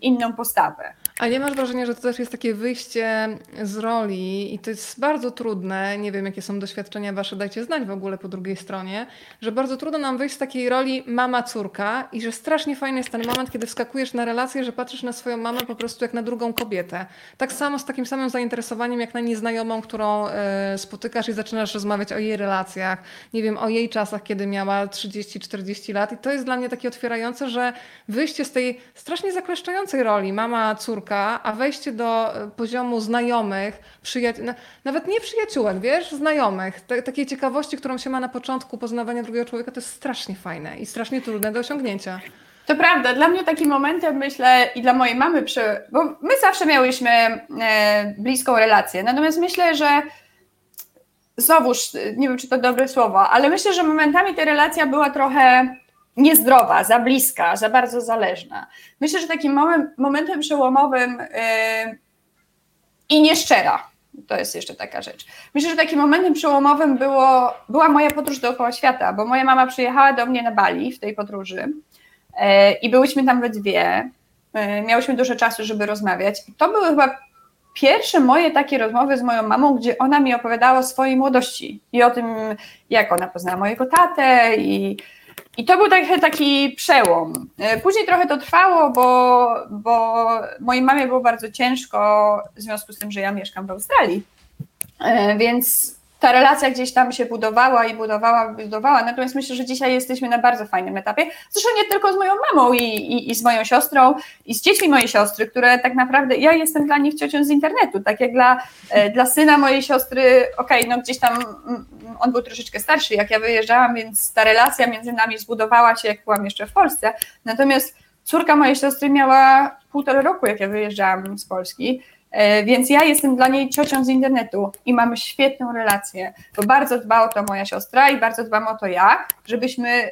inną postawę. A nie masz wrażenia, że to też jest takie wyjście z roli i to jest bardzo trudne, nie wiem jakie są doświadczenia wasze, dajcie znać w ogóle po drugiej stronie, że bardzo trudno nam wyjść z takiej roli mama-córka i że strasznie fajny jest ten moment, kiedy wskakujesz na relację, że patrzysz na swoją mamę po prostu jak na drugą kobietę. Tak samo z takim samym zainteresowaniem jak na nieznajomą, którą e, spotykasz i zaczynasz rozmawiać o jej relacjach, nie wiem, o jej czasach, kiedy miała 30-40 lat i to jest dla mnie takie otwierające, że wyjście z tej strasznie zakleszczającej roli mama-córka a wejście do e, poziomu znajomych, przyjaciół, nawet nie przyjaciółek, wiesz, znajomych, takiej ciekawości, którą się ma na początku poznawania drugiego człowieka, to jest strasznie fajne i strasznie trudne do osiągnięcia. To prawda, dla mnie takim momentem myślę i dla mojej mamy, przy, bo my zawsze miałyśmy e, bliską relację, natomiast myślę, że znowuż, nie wiem czy to dobre słowo, ale myślę, że momentami ta relacja była trochę niezdrowa, za bliska, za bardzo zależna. Myślę, że takim moment, momentem przełomowym yy, i nieszczera, to jest jeszcze taka rzecz. Myślę, że takim momentem przełomowym było, była moja podróż dookoła świata, bo moja mama przyjechała do mnie na Bali w tej podróży yy, i byłyśmy tam we dwie. Yy, miałyśmy dużo czasu, żeby rozmawiać. To były chyba pierwsze moje takie rozmowy z moją mamą, gdzie ona mi opowiadała o swojej młodości i o tym, jak ona poznała mojego tatę i i to był taki, taki przełom. E, później trochę to trwało, bo, bo mojej mamie było bardzo ciężko w związku z tym, że ja mieszkam w Australii. E, więc ta relacja gdzieś tam się budowała i budowała, budowała. Natomiast myślę, że dzisiaj jesteśmy na bardzo fajnym etapie. Zresztą nie tylko z moją mamą i, i, i, z moją siostrą i z dziećmi mojej siostry, które tak naprawdę, ja jestem dla nich ciocią z internetu, tak jak dla, e, dla syna mojej siostry, okej, okay, no gdzieś tam mm, on był troszeczkę starszy, jak ja wyjeżdżałam, więc ta relacja między nami zbudowała się, jak byłam jeszcze w Polsce. Natomiast córka mojej siostry miała półtora roku, jak ja wyjeżdżałam z Polski więc ja jestem dla niej ciocią z internetu i mamy świetną relację, bo bardzo dba o to moja siostra i bardzo dbam o to ja, żebyśmy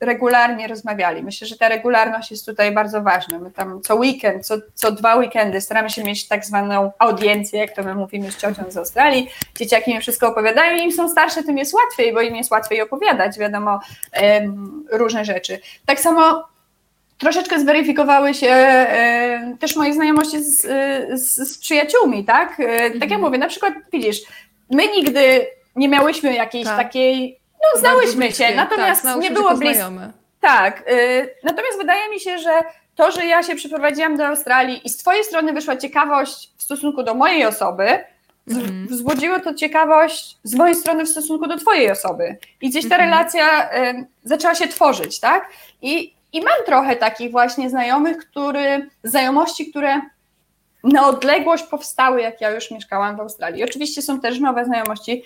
regularnie rozmawiali. Myślę, że ta regularność jest tutaj bardzo ważna. My tam co weekend, co, co dwa weekendy staramy się mieć tak zwaną audiencję, jak to my mówimy z ciocią z Australii. Dzieciaki mi wszystko opowiadają, im są starsze, tym jest łatwiej, bo im jest łatwiej opowiadać, wiadomo, różne rzeczy. Tak samo troszeczkę zweryfikowały się e, też moje znajomości z, z, z przyjaciółmi, tak? E, tak jak mhm. mówię, na przykład widzisz, my nigdy nie miałyśmy jakiejś tak. takiej, no znałyśmy się, natomiast tak, nie było blisko. Tak, e, natomiast wydaje mi się, że to, że ja się przeprowadziłam do Australii i z Twojej strony wyszła ciekawość w stosunku do mojej osoby, mhm. wzbudziło to ciekawość z mojej strony w stosunku do Twojej osoby. I gdzieś ta mhm. relacja y, zaczęła się tworzyć, tak? I i mam trochę takich właśnie znajomych, który, znajomości, które na odległość powstały, jak ja już mieszkałam w Australii. Oczywiście są też nowe znajomości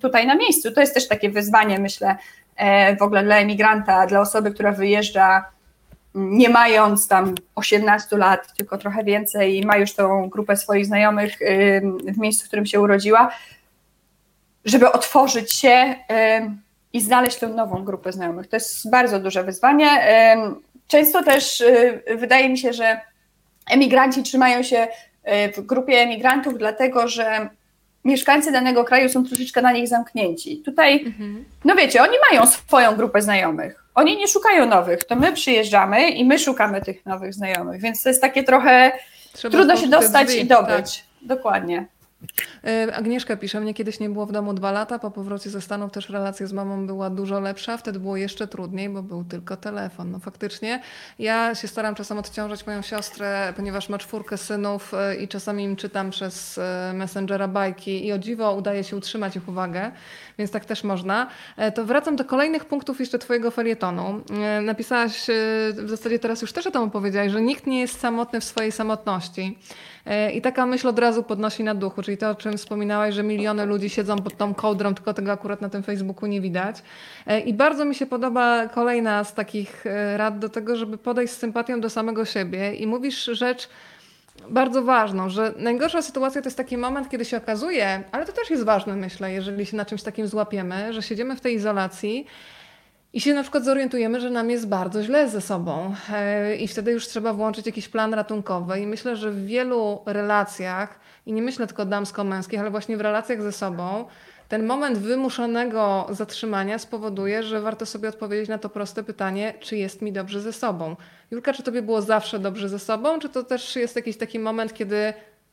tutaj na miejscu. To jest też takie wyzwanie, myślę, e, w ogóle dla emigranta, dla osoby, która wyjeżdża nie mając tam 18 lat, tylko trochę więcej i ma już tą grupę swoich znajomych w miejscu, w którym się urodziła, żeby otworzyć się i znaleźć tę nową grupę znajomych. To jest bardzo duże wyzwanie. Często też y, wydaje mi się, że emigranci trzymają się y, w grupie emigrantów, dlatego że mieszkańcy danego kraju są troszeczkę na nich zamknięci. Tutaj, mhm. no wiecie, oni mają swoją grupę znajomych. Oni nie szukają nowych, to my przyjeżdżamy i my szukamy tych nowych znajomych, więc to jest takie trochę Trzeba trudno się dostać drzwi, i dobyć. Tak. Dokładnie. E, Agnieszka pisze, mnie kiedyś nie było w domu dwa lata, po powrocie ze Stanów też relacja z mamą była dużo lepsza, wtedy było jeszcze trudniej, bo był tylko telefon. No faktycznie ja się staram czasem odciążać moją siostrę, ponieważ ma czwórkę synów e, i czasami im czytam przez e, Messengera bajki i o dziwo udaje się utrzymać ich uwagę, więc tak też można. To wracam do kolejnych punktów jeszcze twojego felietonu. Napisałaś, w zasadzie teraz już też o tym opowiedziałaś, że nikt nie jest samotny w swojej samotności. I taka myśl od razu podnosi na duchu, czyli to, o czym wspominałaś, że miliony ludzi siedzą pod tą kołdrą, tylko tego akurat na tym Facebooku nie widać. E, I bardzo mi się podoba kolejna z takich e, rad do tego, żeby podejść z sympatią do samego siebie i mówisz rzecz, bardzo ważną, że najgorsza sytuacja to jest taki moment, kiedy się okazuje, ale to też jest ważne, myślę, jeżeli się na czymś takim złapiemy, że siedzimy w tej izolacji i się na przykład zorientujemy, że nam jest bardzo źle ze sobą e, i wtedy już trzeba włączyć jakiś plan ratunkowy. I myślę, że w wielu relacjach, i nie myślę tylko damsko-męskich, ale właśnie w relacjach ze sobą, ten moment wymuszonego zatrzymania spowoduje, że warto sobie odpowiedzieć na to proste pytanie, czy jest mi dobrze ze sobą. Julka, czy tobie było zawsze dobrze ze sobą, czy to też jest jakiś taki moment, kiedy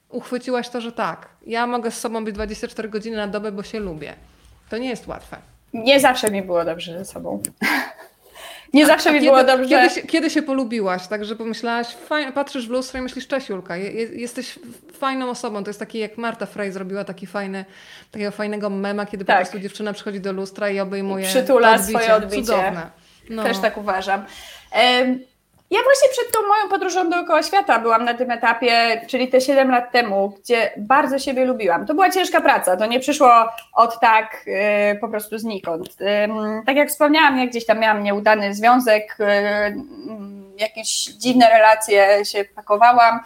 uchwyciłaś to, że tak, ja mogę z sobą być 24 godziny na dobę, bo się lubię. To nie jest łatwe. Nie zawsze mi było dobrze ze sobą. Nie zawsze mi kiedy, było dobrze. Kiedy się, kiedy się polubiłaś, tak, że pomyślałaś, fajnie, patrzysz w lustro i myślisz, cześć Julka, jesteś fajną osobą. To jest taki, jak Marta Frey zrobiła taki fajny, takiego fajnego mema, kiedy tak. po prostu dziewczyna przychodzi do lustra i obejmuje Przytula odbicie. swoje odbicie. Cudowne. No. Też tak uważam. Ja właśnie przed tą moją podróżą dookoła świata byłam na tym etapie, czyli te 7 lat temu, gdzie bardzo siebie lubiłam. To była ciężka praca, to nie przyszło od tak yy, po prostu znikąd. Tak jak wspomniałam, ja gdzieś tam miałam nieudany związek, yy, jakieś dziwne relacje się pakowałam.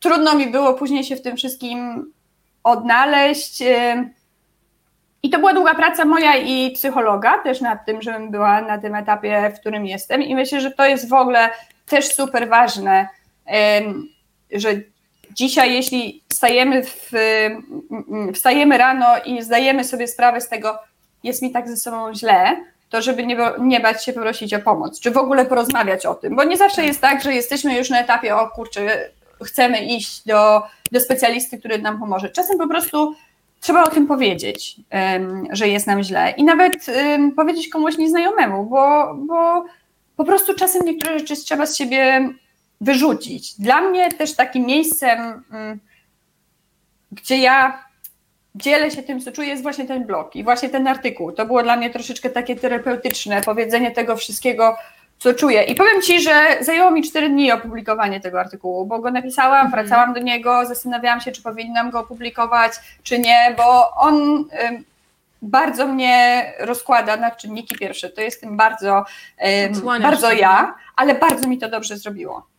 Trudno mi było później się w tym wszystkim odnaleźć. I to była długa praca moja i psychologa też nad tym, żebym była na tym etapie, w którym jestem. I myślę, że to jest w ogóle też super ważne, że dzisiaj, jeśli wstajemy, w, wstajemy rano i zdajemy sobie sprawę z tego, jest mi tak ze sobą źle, to żeby nie, nie bać się prosić o pomoc, czy w ogóle porozmawiać o tym, bo nie zawsze jest tak, że jesteśmy już na etapie, o kurczę, chcemy iść do, do specjalisty, który nam pomoże. Czasem po prostu trzeba o tym powiedzieć, że jest nam źle i nawet powiedzieć komuś nieznajomemu, bo, bo po prostu czasem niektóre rzeczy trzeba z siebie wyrzucić. Dla mnie też takim miejscem, gdzie ja dzielę się tym, co czuję, jest właśnie ten blog i właśnie ten artykuł. To było dla mnie troszeczkę takie terapeutyczne, powiedzenie tego wszystkiego, co czuję. I powiem Ci, że zajęło mi 4 dni opublikowanie tego artykułu, bo go napisałam, mhm. wracałam do niego, zastanawiałam się, czy powinnam go opublikować, czy nie, bo on bardzo mnie rozkłada na czynniki pierwsze. To jestem bardzo, bardzo ja, ale bardzo mi to dobrze zrobiło.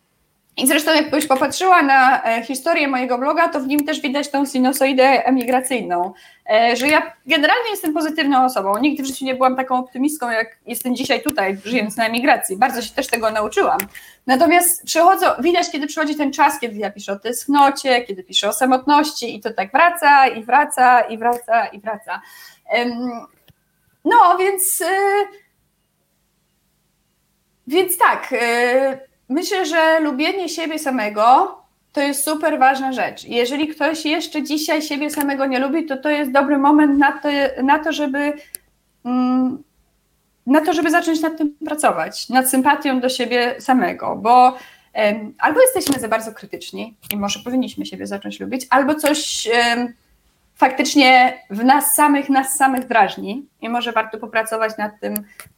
I zresztą jakbyś popatrzyła na e, historię mojego bloga, to w nim też widać tą sinusoidę emigracyjną, e, że ja generalnie jestem pozytywną osobą. Nigdy w życiu nie byłam taką optymistką, jak jestem dzisiaj tutaj, żyjąc na emigracji. Bardzo się też tego nauczyłam. Natomiast przychodzą, widać, kiedy przychodzi ten czas, kiedy ja piszę o tęsknocie, kiedy piszę o samotności i to tak wraca i wraca i wraca i wraca. No, więc... E, więc tak Myślę, że lubienie siebie samego to jest super ważna rzecz. Jeżeli ktoś jeszcze dzisiaj siebie samego nie lubi, to to jest dobry moment na to, na to żeby mm, na to, żeby zacząć nad tym pracować, nad sympatią do siebie samego, bo albo jesteśmy za bardzo krytyczni i może powinniśmy siebie zacząć lubić, albo coś faktycznie w nas samych, nas samych drażni i może warto popracować nad tym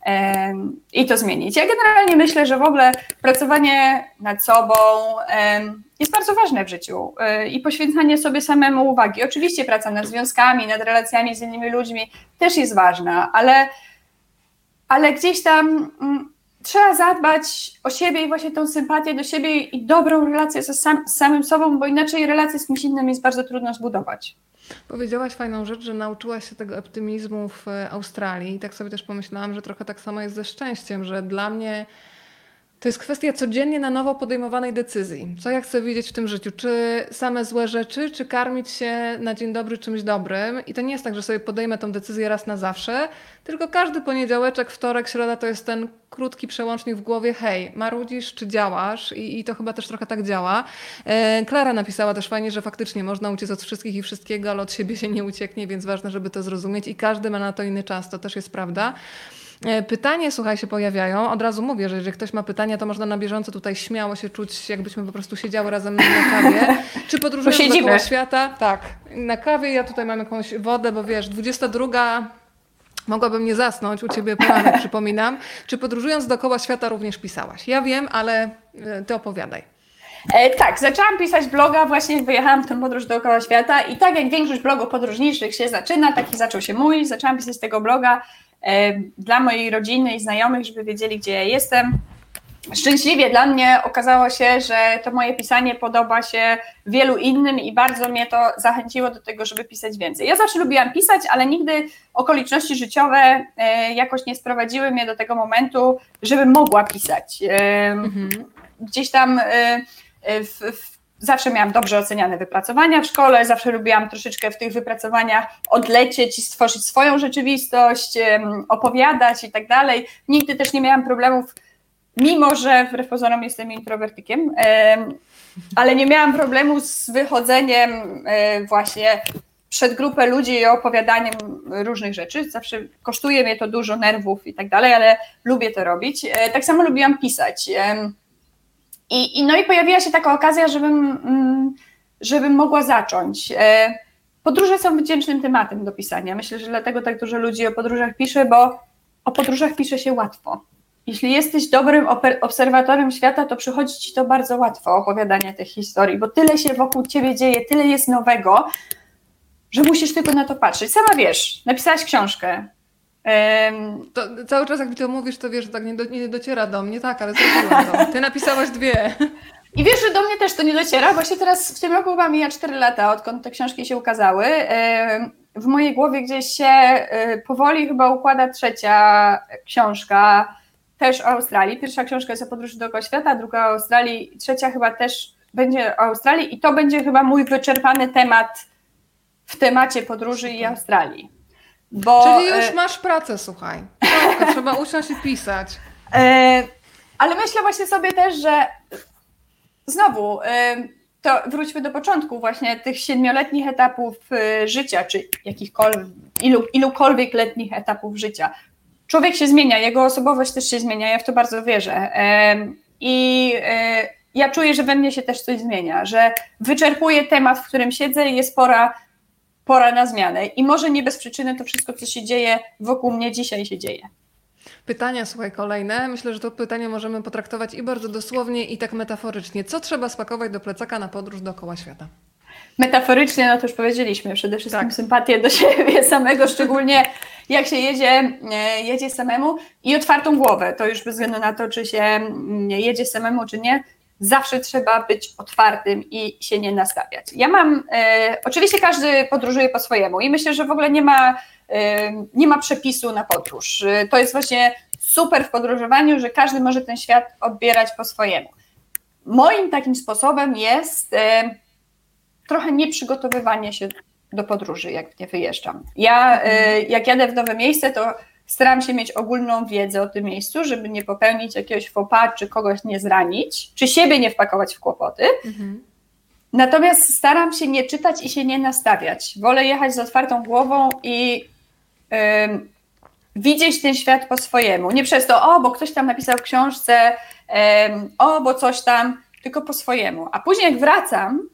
e, i to zmienić. Ja generalnie myślę, że w ogóle pracowanie nad sobą e, jest bardzo ważne w życiu e, i poświęcanie sobie samemu uwagi. Oczywiście praca nad związkami, nad relacjami z innymi ludźmi też jest ważna, ale, ale gdzieś tam mm, trzeba zadbać o siebie i właśnie tą sympatię do siebie i dobrą relację ze sam, samym sobą, bo inaczej relację z kimś innym jest bardzo trudno zbudować. Powiedziałaś fajną rzecz, że nauczyłaś się tego optymizmu w e, Australii. I tak sobie też pomyślałam, że trochę tak samo jest ze szczęściem, że dla mnie to jest kwestia codziennie na nowo podejmowanej decyzji. Co ja chcę widzieć w tym życiu? Czy same złe rzeczy, czy karmić się na dzień dobry czymś dobrym? I to nie jest tak, że sobie podejmę tą decyzję raz na zawsze, tylko każdy poniedziałeczek, wtorek, środa to jest ten krótki przełącznik w głowie, hej, marudzisz czy działasz? I, i to chyba też trochę tak działa. E, Klara napisała też fajnie, że faktycznie można uciec od wszystkich i wszystkiego, ale od siebie się nie ucieknie, więc ważne, żeby to zrozumieć i każdy ma na to inny czas, to też jest prawda. E, pytanie, słuchaj, się pojawiają. Od razu mówię, że jeżeli ktoś ma pytania, to można na bieżąco tutaj śmiało się czuć, jakbyśmy po prostu siedziały razem na kawie. Czy podróżując dookoła świata? Tak, na kawie. Ja tutaj mam jakąś wodę, bo wiesz, 22 Mogłabym nie zasnąć, u Ciebie poranek przypominam. Czy podróżując dookoła świata również pisałaś? Ja wiem, ale e, Ty opowiadaj. E, tak, zaczęłam pisać bloga, właśnie wyjechałam w tę podróż dookoła świata i tak jak większość blogów podróżniczych się zaczyna, taki zaczął się mój, zaczęłam pisać tego bloga dla mojej rodziny i znajomych, żeby wiedzieli, gdzie ja jestem. Szczęśliwie dla mnie okazało się, że to moje pisanie podoba się wielu innym i bardzo mnie to zachęciło do tego, żeby pisać więcej. Ja zawsze lubiłam pisać, ale nigdy okoliczności życiowe e, jakoś nie sprowadziły mnie do tego momentu, żebym mogła pisać. E, mhm. Gdzieś tam w, w zawsze miałam dobrze oceniane wypracowania w szkole, zawsze lubiłam troszeczkę w tych wypracowaniach odlecieć i stworzyć swoją rzeczywistość, opowiadać i tak dalej. Nigdy też nie miałam problemów, mimo że wbrew pozorom jestem introwertykiem, ale nie miałam problemu z wychodzeniem e, właśnie przed grupę ludzi i opowiadaniem różnych rzeczy. Zawsze kosztuje mnie to dużo nerwów i tak dalej, ale lubię to robić. E, tak samo lubiłam pisać. I, i, no i pojawiła się taka okazja, żebym, mm, żebym mogła zacząć. E, podróże są wdzięcznym tematem do pisania. Myślę, że dlatego tak dużo ludzi o podróżach pisze, bo o podróżach pisze się łatwo. Jeśli jesteś dobrym obserwatorem świata, to przychodzi ci to bardzo łatwo opowiadanie tych historii, bo tyle się wokół ciebie dzieje, tyle jest nowego, że musisz tylko na to patrzeć. Sama wiesz, napisałaś książkę, to cały czas jak mi to mówisz, to wiesz, że tak nie, do, nie dociera do mnie, tak, ale zrobiłam to. Ty napisałaś dwie. I wiesz, że do mnie też to nie dociera, właśnie teraz w tym roku chyba mija 4 lata, odkąd te książki się ukazały. W mojej głowie gdzieś się y, powoli chyba układa trzecia książka, też o Australii. Pierwsza książka jest o podróży dookoła świata, druga o Australii, trzecia chyba też będzie o Australii i to będzie chyba mój wyczerpany temat w temacie podróży i Australii. Bo, Czyli już e, masz pracę, słuchaj. Troszkę, trzeba usiąść i pisać. E, ale myślę właśnie sobie też, że znowu, e, to wróćmy do początku właśnie tych siedmioletnich etapów życia, czy jakichkolwiek, ilu, ilukolwiek letnich etapów życia. Człowiek się zmienia, jego osobowość też się zmienia, ja w to bardzo wierzę. I ja czuję, że we mnie się też coś zmienia, że wyczerpuję temat, w którym siedzę i jest pora pora na zmianę. I może nie bez przyczyny to wszystko, co się dzieje wokół mnie dzisiaj się dzieje. Pytania, słuchaj, kolejne. Myślę, że to pytanie możemy potraktować i bardzo dosłownie, i tak metaforycznie. Co trzeba spakować do plecaka na podróż dookoła świata? Metaforycznie, no to już powiedzieliśmy, przede wszystkim tak. sympatię do siebie samego, szczególnie jak się jedzie, e, jedzie samemu i otwartą głowę. To już bez względu na to, czy się mm, jedzie samemu, czy nie, zawsze trzeba być otwartym i się nie nastawiać. Ja mam, e, oczywiście każdy podróżuje po swojemu i myślę, że w ogóle nie ma, e, nie ma przepisu na podróż. E, to jest właśnie super w podróżowaniu, że każdy może ten świat odbierać po swojemu. Moim takim sposobem jest e, trochę nieprzygotowywanie się do podróży, jak nie wyjeżdżam. Ja, e, jak jadę w nowe miejsce, to Staram się mieć ogólną wiedzę o tym miejscu, żeby nie popełnić jakiegoś fopa, czy kogoś nie zranić, czy siebie nie wpakować w kłopoty. Mhm. Natomiast staram się nie czytać i się nie nastawiać. Wolę jechać z otwartą głową i ym, widzieć ten świat po swojemu. Nie przez to, o, bo ktoś tam napisał w książce, ym, o, bo coś tam, tylko po swojemu. A później jak wracam,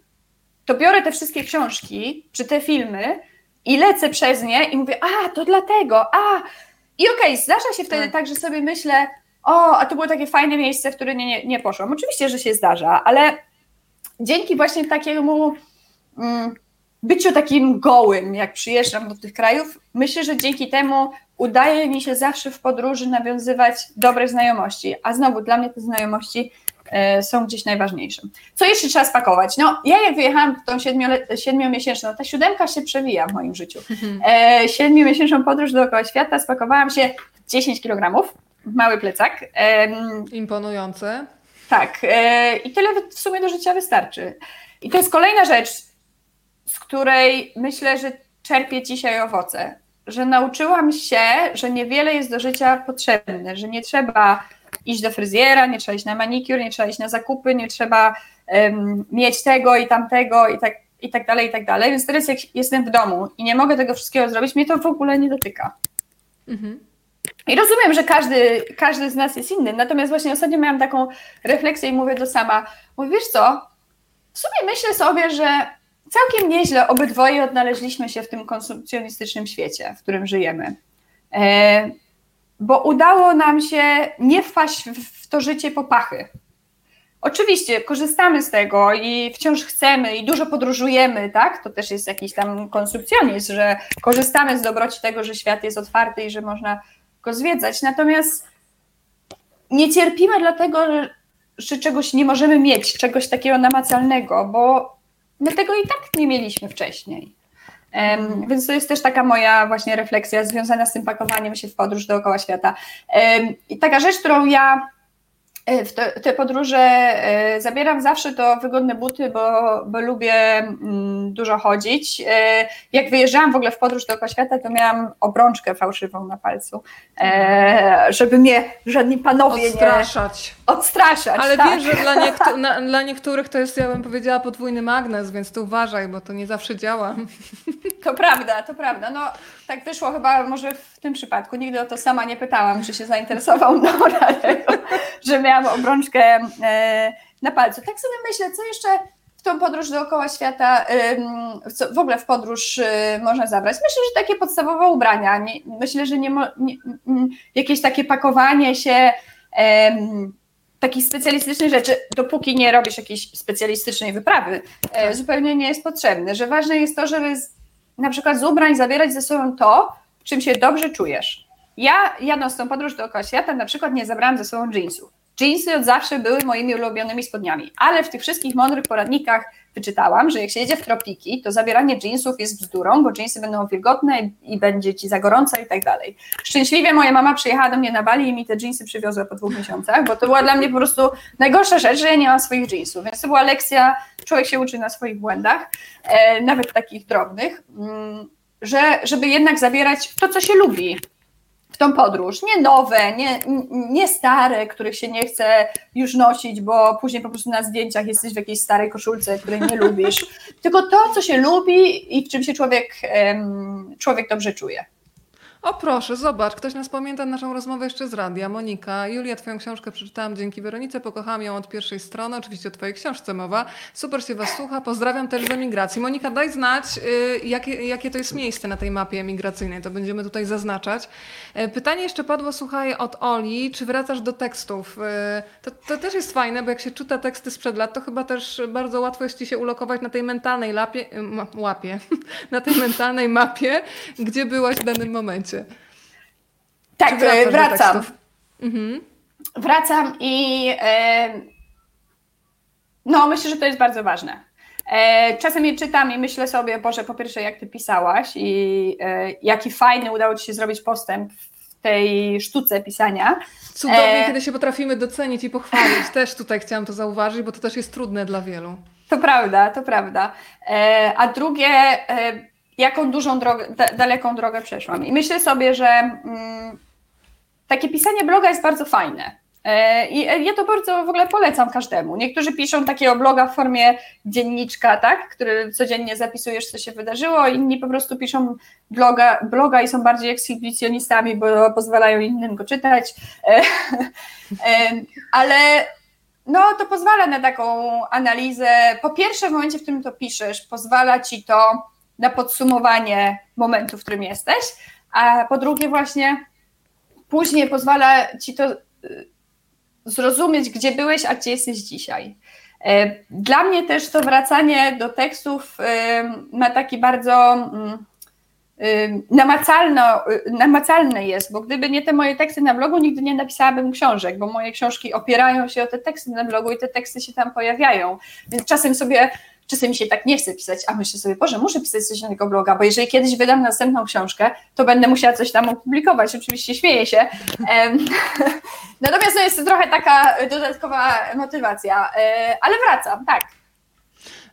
to biorę te wszystkie książki, czy te filmy i lecę przez nie i mówię, a, to dlatego, a, i okej, okay, zdarza się wtedy tak. tak, że sobie myślę, o, a to było takie fajne miejsce, w które nie, nie, nie poszłam. Oczywiście, że się zdarza, ale dzięki właśnie takiemu mm, byciu takim gołym, jak przyjeżdżam do tych krajów, myślę, że dzięki temu udaje mi się zawsze w podróży nawiązywać dobre znajomości, a znowu dla mnie te znajomości są gdzieś najważniejsze. Co jeszcze trzeba spakować? No, ja jak wyjechałam w tą siedmiomiesięczną, ta siódemka się przewija w moim życiu. Mhm. E, siedmiomiesięczną podróż dookoła świata spakowałam się 10 kg, mały plecak. Imponujące. Tak, e, i tyle w sumie do życia wystarczy. I to jest kolejna rzecz, z której myślę, że czerpię dzisiaj owoce, że nauczyłam się, że niewiele jest do życia potrzebne, że nie trzeba iść do fryzjera, nie trzeba iść na manikur, nie trzeba iść na zakupy, nie trzeba um, mieć tego i tamtego i tak, i tak dalej, i tak dalej. Więc teraz jak jestem w domu i nie mogę tego wszystkiego zrobić, mnie to w ogóle nie dotyka. Mhm. I rozumiem, że każdy, każdy z nas jest inny, natomiast właśnie ostatnio miałam taką refleksję i mówię do sama, wiesz co, w sumie myślę sobie, że całkiem nieźle obydwoje odnaleźliśmy się w tym konsumpcjonistycznym świecie, w którym żyjemy. Bo udało nam się nie wpaść w to życie popachy. Oczywiście korzystamy z tego i wciąż chcemy i dużo podróżujemy, tak? To też jest jakiś tam konsumpcjonizm, że korzystamy z dobroci tego, że świat jest otwarty i że można go zwiedzać. Natomiast nie cierpimy dlatego, że czegoś nie możemy mieć, czegoś takiego namacalnego, bo my tego i tak nie mieliśmy wcześniej. Więc to jest też taka moja właśnie refleksja związana z tym pakowaniem się w podróż dookoła świata. I taka rzecz, którą ja E, w te, te, podróże e, zabieram zawsze to wygodne buty, bo, bo lubię mm, dużo chodzić. E, jak wyjeżdżałam w ogóle w podróż dookoła świata, to miałam obrączkę fałszywą na palcu, żeby mnie żadni panowie Odstraszać. nie... Odstraszać. Ale tak. wiesz, że dla, niektó na, dla niektórych to jest, ja bym powiedziała, podwójny magnes, więc tu uważaj, bo to nie zawsze działa. To prawda, to prawda. No tak wyszło chyba może w tym przypadku. Nigdy o to sama nie pytałam, czy się zainteresował, no dlatego, że miałam obrączkę e, na palcu. Tak sobie myślę, co jeszcze w tą podróż dookoła świata, w ogóle w podróż y, można zabrać? Myślę, że takie podstawowe ubrania. myślę, że nie, nie, jakieś takie pakowanie się takich specjalistycznych rzeczy, dopóki nie robisz jakiejś specjalistycznej wyprawy, e, tak. zupełnie nie jest potrzebne. Że ważne jest to, żeby na przykład z ubrań zabierać ze sobą to, czym się dobrze czujesz. Ja jadąc tą podróż dookoła świata na przykład nie zabrałam ze sobą jeansów. Jeansy od zawsze były moimi ulubionymi spodniami, ale w tych wszystkich mądrych poradnikach wyczytałam, że jak się jedzie w tropiki, to zabieranie jeansów jest bzdurą, bo jeansy będą wilgotne i, będzie ci za gorąco i tak dalej. Szczęśliwie moja mama przyjechała do mnie na Bali i mi te jeansy przywiozła po dwóch miesiącach, bo to była dla mnie po prostu najgorsza rzecz, że ja nie mam swoich jeansów, więc to była lekcja, człowiek się uczy na swoich błędach, e, nawet takich drobnych, mm, że, żeby jednak zabierać to, co się lubi, tą podróż. Nie nowe, nie, nie stare, których się nie chce już nosić, bo później po prostu na zdjęciach jesteś w jakiejś starej koszulce, której nie lubisz, tylko to, co się lubi i w czym się człowiek, człowiek dobrze czuje. O proszę, zobacz, ktoś nas pamięta naszą rozmowę jeszcze z radia. Monika, Julia, twoją książkę przeczytałam dzięki Weronice, pokochałam ją od pierwszej strony, oczywiście o twojej książce mowa. Super się was słucha, pozdrawiam też z emigracji. Monika, daj znać, y, jakie, jakie to jest miejsce na tej mapie emigracyjnej, to będziemy tutaj zaznaczać. Y, pytanie jeszcze padło, słuchaj, od Oli, czy wracasz do tekstów? Y, to, to też jest fajne, bo jak się czyta teksty sprzed lat, to chyba też bardzo łatwo jest ci się ulokować na tej mentalnej lapie, łapie, na tej mentalnej mapie, gdzie byłaś w danym momencie. Tak, wracam. Mhm. Wracam i e, no myślę, że to jest bardzo ważne. E, czasem je czytam i myślę sobie, Boże, po pierwsze, jak ty pisałaś i e, jaki fajny udało ci się zrobić postęp w tej sztuce pisania. Cudownie, kiedy się potrafimy docenić i pochwalić. Też tutaj chciałam to zauważyć, bo to też jest trudne dla wielu. To prawda, to prawda. a drugie, jaką dużą drogę, daleką drogę przeszłam. I myślę sobie, że mm, takie pisanie bloga jest bardzo fajne. E, I ja to bardzo w ogóle polecam każdemu. Niektórzy piszą takiego bloga w formie dzienniczka, tak, który codziennie zapisujesz, co się wydarzyło, inni po prostu piszą bloga, bloga i są bardziej ekshibicjonistami, bo pozwalają innym go czytać. E, e, ale no, to pozwala na taką analizę. Po pierwsze, w momencie, w którym to piszesz, pozwala ci to na podsumowanie momentu, w którym jesteś, a po drugie, właśnie później pozwala ci to y, zrozumieć, gdzie byłeś, a gdzie jesteś dzisiaj. Dla mnie też to wracanie do tekstów ma taki bardzo mm, namacalno, namacalne jest, bo gdyby nie te moje teksty na blogu, nigdy nie napisałabym książek, bo moje książki opierają się o te teksty na blogu i te teksty się tam pojawiają. Więc czasem sobie czasem mi się tak nie chce pisać, a myślę sobie, Boże, muszę pisać coś na tego bloga, bo jeżeli kiedyś wydam następną książkę, to będę musiała coś tam opublikować. Oczywiście śmieję się. Natomiast to jest trochę taka dodatkowa motywacja, e, ale wracam, tak.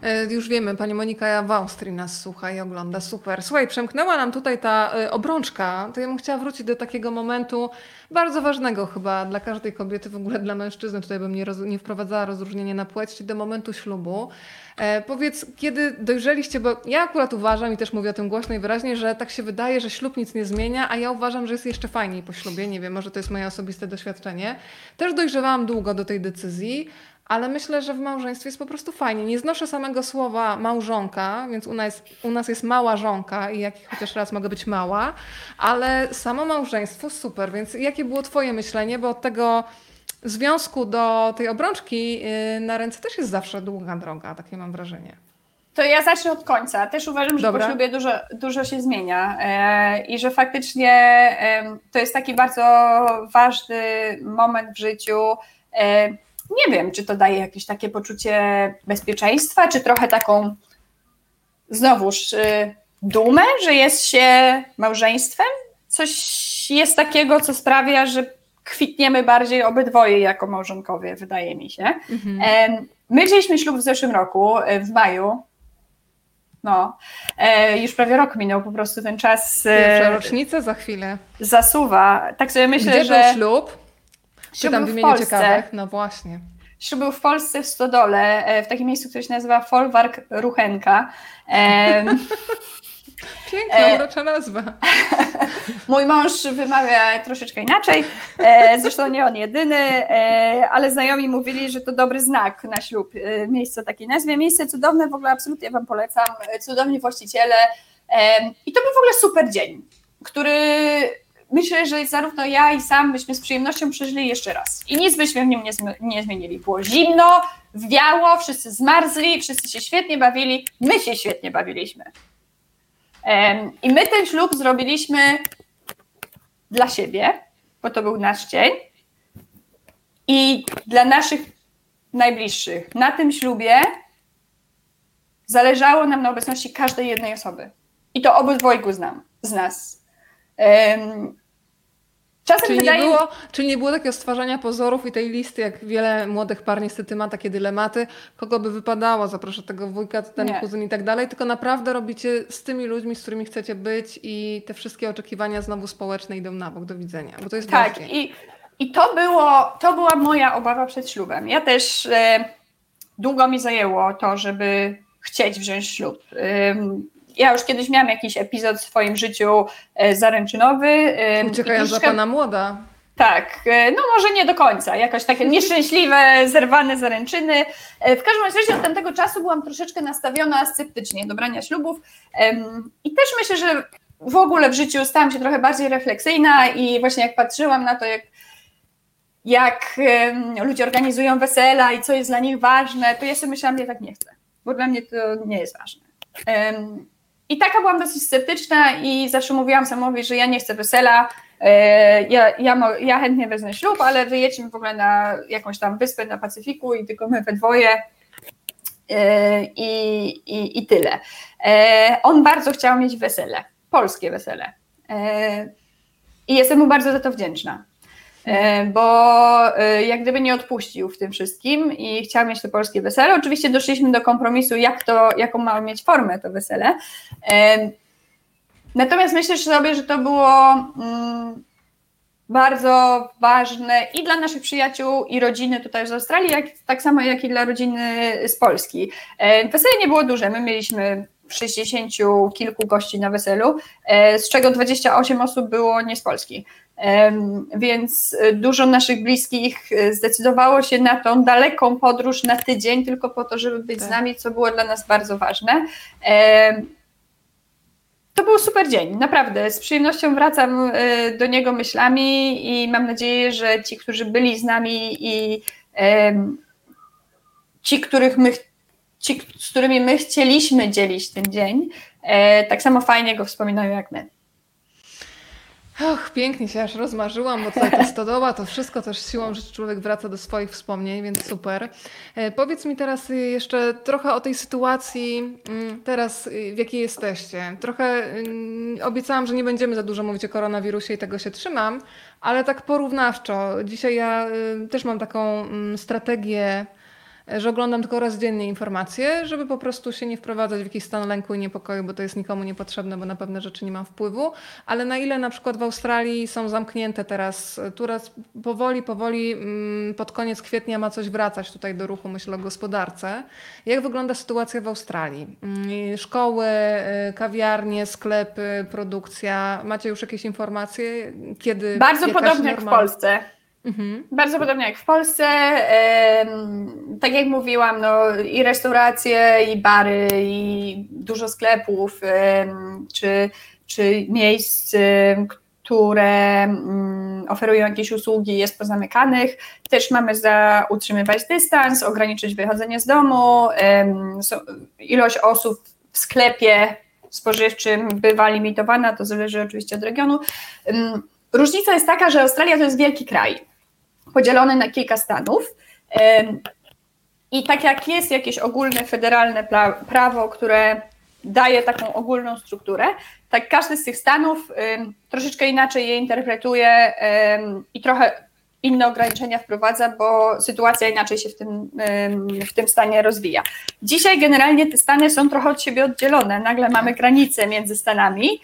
E, już wiemy, pani Monika w Austrii nas słucha i ogląda. Super. Słuchaj, przemknęła nam tutaj ta e, obrączka. To ja bym chciała wrócić do takiego momentu bardzo ważnego chyba dla każdej kobiety, w ogóle dla mężczyzny. Tutaj bym nie, roz, nie wprowadzała rozróżnienia na płeć, czyli do momentu ślubu. E, powiedz, kiedy dojrzeliście, bo ja akurat uważam i też mówię o tym głośno i wyraźnie, że tak się wydaje, że ślub nic nie zmienia, a ja uważam, że jest jeszcze fajniej po ślubie. Nie wiem, może to jest moje osobiste doświadczenie. Też dojrzewałam długo do tej decyzji ale myślę, że w małżeństwie jest po prostu fajnie. Nie znoszę samego słowa małżonka, więc u nas, u nas jest mała żonka i jak chociaż raz mogę być mała, ale samo małżeństwo super, więc jakie było Twoje myślenie, bo od tego związku do tej obrączki y, na ręce też jest zawsze długa droga, takie mam wrażenie. To ja zacznę od końca. Też uważam, że Dobra. po ślubie dużo, dużo się zmienia e, i że faktycznie e, to jest taki bardzo ważny moment w życiu. E, nie wiem, czy to daje jakieś takie poczucie bezpieczeństwa, czy trochę taką znowuż y, dumę, że jest się małżeństwem. Coś jest takiego, co sprawia, że kwitniemy bardziej obydwoje jako małżonkowie, wydaje mi się. Mhm. My wzięliśmy ślub w zeszłym roku, y, w maju. No, e, już prawie rok minął, po prostu ten czas. Y, Pierwsza rocznica za chwilę. Zasuwa. Tak sobie myślę, Gdzie że. Był ślub? Czytam w imieniu ciekawych. No właśnie. Ślub był w Polsce w Stodole, e, w takim miejscu, które się nazywa Folwark Ruchenka. Piękna, e, urocza nazwa. Mój mąż wymawia troszeczkę inaczej, e, zresztą nie on jedyny, ale znajomi mówili, że to dobry znak na ślub, miejsce o takiej nazwie. Miejsce cudowne, w ogóle absolutnie Wam polecam, cudowni właściciele i to był w ogóle super dzień, który myślę, że zarówno ja i sam byśmy z przyjemnością przeżyli jeszcze raz. I nic byśmy w nim nie, nie zmienili. Było zimno, wiało, wszyscy zmarzli, wszyscy się świetnie bawili, my się świetnie bawiliśmy. Um, I my ten ślub zrobiliśmy dla siebie, bo to był nasz dzień i dla naszych najbliższych. Na tym ślubie zależało nam na obecności każdej jednej osoby. I to obydwojgu znam, z nas. Czasem czyli, wydaje... nie było, czyli nie było takiego stwarzania pozorów i tej listy, jak wiele młodych par niestety ma takie dylematy, kogo by wypadało, zaproszę tego wujka, ten nie. kuzyn i tak dalej, tylko naprawdę robicie z tymi ludźmi, z którymi chcecie być i te wszystkie oczekiwania znowu społeczne idą na bok. Do widzenia, bo to jest Tak, i, i to, było, to była moja obawa przed ślubem. Ja też e, długo mi zajęło to, żeby chcieć wziąć ślub. E, ja już kiedyś miałam jakiś epizod w swoim życiu e, zaręczynowy. Uciekając za pana młoda. Tak, e, no może nie do końca, jakoś takie nieszczęśliwe, zerwane zaręczyny. E, w każdym razie od tamtego czasu byłam troszeczkę nastawiona sceptycznie do brania ślubów i też myślę, że w ogóle w życiu stałam się trochę bardziej refleksyjna i właśnie jak patrzyłam na to, jak, jak ludzie organizują wesela i co jest dla nich ważne, to ja sobie myślałam, że ja tak nie chcę, bo dla mnie to nie jest ważne. I taka byłam dosyć sceptyczna i zawsze mówiłam samowi, że ja nie chcę wesela, e, ja, ja, ja chętnie wezmę ślub, ale wyjedźmy w ogóle na jakąś tam wyspę na Pacyfiku i tylko my we dwoje e, i, i, i tyle. E, on bardzo chciał mieć wesele, polskie wesele. I jestem mu bardzo za to wdzięczna. E, bo e, jak gdyby nie odpuścił w tym wszystkim i chciał mieć to polskie wesele. Oczywiście doszliśmy do kompromisu, jak to, jaką ma mieć formę to wesele. E, natomiast myślę sobie, że to było mm, bardzo ważne i dla naszych przyjaciół i rodziny tutaj z Australii, jak, tak samo jak i dla rodziny z Polski. Wesele nie było duże, my mieliśmy 60 kilku gości na weselu, z czego 28 osób było nie z Polski. Więc dużo naszych bliskich e, zdecydowało się na tą daleką podróż na tydzień, tylko po to, żeby być tak. z nami, co było dla nas bardzo ważne. To był super dzień, naprawdę. Z przyjemnością wracam e, do niego myślami i mam nadzieję, że ci, którzy byli z nami i ci, których my, ci, z którymi my chcieliśmy dzielić ten dzień, tak samo fajnie go wspominają jak my. Och, pięknie się aż rozmarzyłam, bo ta stodoła, to wszystko też siłą rzeczy człowiek wraca do swoich wspomnień, więc super. E, powiedz mi teraz jeszcze trochę o tej sytuacji mm, teraz, y, w jakiej jesteście. Trochę mm, obiecałam, że nie będziemy za dużo mówić o koronawirusie i tego się trzymam, ale tak porównawczo. Dzisiaj ja y, też mam taką mm, strategię że oglądam tylko raz dziennie informacje, żeby po prostu się nie wprowadzać w jakiś stan lęku i niepokoju, bo to jest nikomu niepotrzebne, bo na pewne rzeczy nie mam wpływu. Ale na ile na przykład w Australii są zamknięte teraz, teraz powoli, powoli mm, pod koniec kwietnia ma coś wracać tutaj do ruchu, myślę o gospodarce. Jak wygląda sytuacja w Australii? Mm, szkoły, y, kawiarnie, sklepy, produkcja. Macie już jakieś informacje, kiedy. Bardzo podobnie jak w Polsce. Mhm. Bardzo podobnie jak w Polsce. Tak jak mówiłam, no, i restauracje, i bary, i dużo sklepów, czy, czy miejsc, które mm, oferują jakieś usługi, jest pozamykanych. Też mamy za utrzymywać dystans, ograniczyć wychodzenie z domu. Ilość osób w sklepie spożywczym bywa limitowana, to zależy oczywiście od regionu. Różnica jest taka, że Australia to jest wielki kraj podzielone na kilka stanów. I tak jak jest jakieś ogólne federalne prawo, które daje taką ogólną strukturę, tak każdy z tych stanów troszeczkę inaczej je interpretuje i trochę inne ograniczenia wprowadza, bo sytuacja inaczej się w tym, w tym stanie rozwija. Dzisiaj generalnie te stany są trochę od siebie oddzielone. Nagle mamy granice między stanami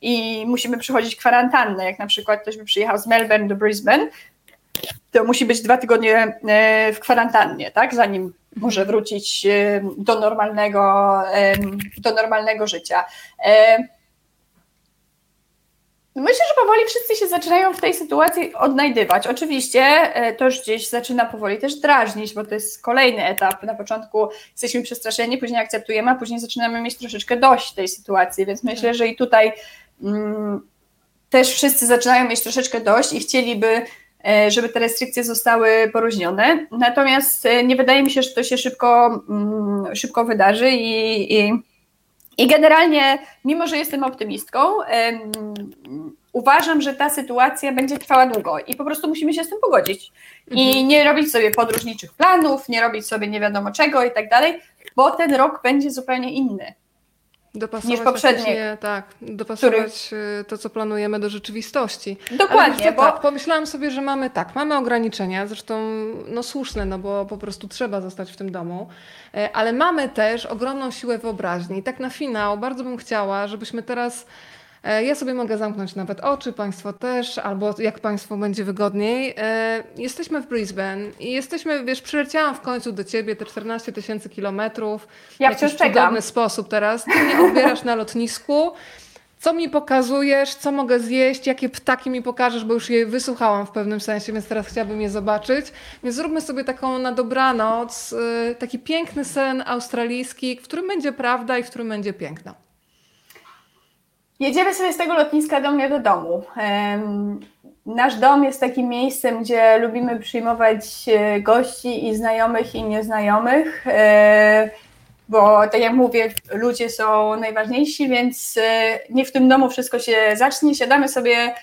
i musimy przechodzić kwarantannę. Jak na przykład ktoś by przyjechał z Melbourne do Brisbane, to musi być dwa tygodnie e, w kwarantannie, tak? Zanim może wrócić e, do normalnego, do normalnego życia. E, myślę, że powoli wszyscy się zaczynają w tej sytuacji odnajdywać. Oczywiście to już gdzieś zaczyna powoli też drażnić, bo to jest kolejny etap. Na początku jesteśmy przestraszeni, później akceptujemy, a później zaczynamy mieć troszeczkę dość tej sytuacji, więc myślę, że i tutaj mm, też wszyscy zaczynają mieć troszeczkę dość i chcieliby E, żeby te restrykcje zostały poróżnione. Natomiast e, nie wydaje mi się, że to się szybko, mm, szybko wydarzy i, i, i generalnie, mimo że jestem optymistką, uważam, że ta sytuacja będzie trwała długo i po prostu musimy się z tym pogodzić. I mhm. nie robić sobie podróżniczych planów, nie robić sobie nie wiadomo czego i tak dalej, bo ten rok będzie zupełnie inny dopasować niż poprzednie. Tak, dopasować który... to, co planujemy do rzeczywistości. Dokładnie. bo... tak, pomyślałam sobie, że mamy tak, mamy ograniczenia, zresztą no słuszne, no bo po prostu trzeba zostać w tym domu, e, ale mamy też ogromną siłę wyobraźni. I tak na finał bardzo bym chciała, żebyśmy teraz ja sobie mogę zamknąć nawet oczy, Państwo też, albo jak Państwu będzie wygodniej. E, jesteśmy w Brisbane i jesteśmy, wiesz, przyleciałam w końcu do Ciebie te 14 tysięcy kilometrów. Ja. W cudowny sposób teraz. Ty mnie odbierasz na lotnisku. Co mi pokazujesz, co mogę zjeść, jakie ptaki mi pokażesz, bo już je wysłuchałam w pewnym sensie, więc teraz chciałabym je zobaczyć. Więc zróbmy sobie taką na dobranoc, e, taki piękny sen australijski, w którym będzie prawda i w którym będzie piękno. Jedziemy sobie z tego lotniska do mnie do domu. Nasz dom jest takim miejscem, gdzie lubimy przyjmować e, gości i znajomych i nieznajomych, e, bo tak jak mówię, ludzie są najważniejsi, więc e, nie w tym domu wszystko się zacznie. Siadamy sobie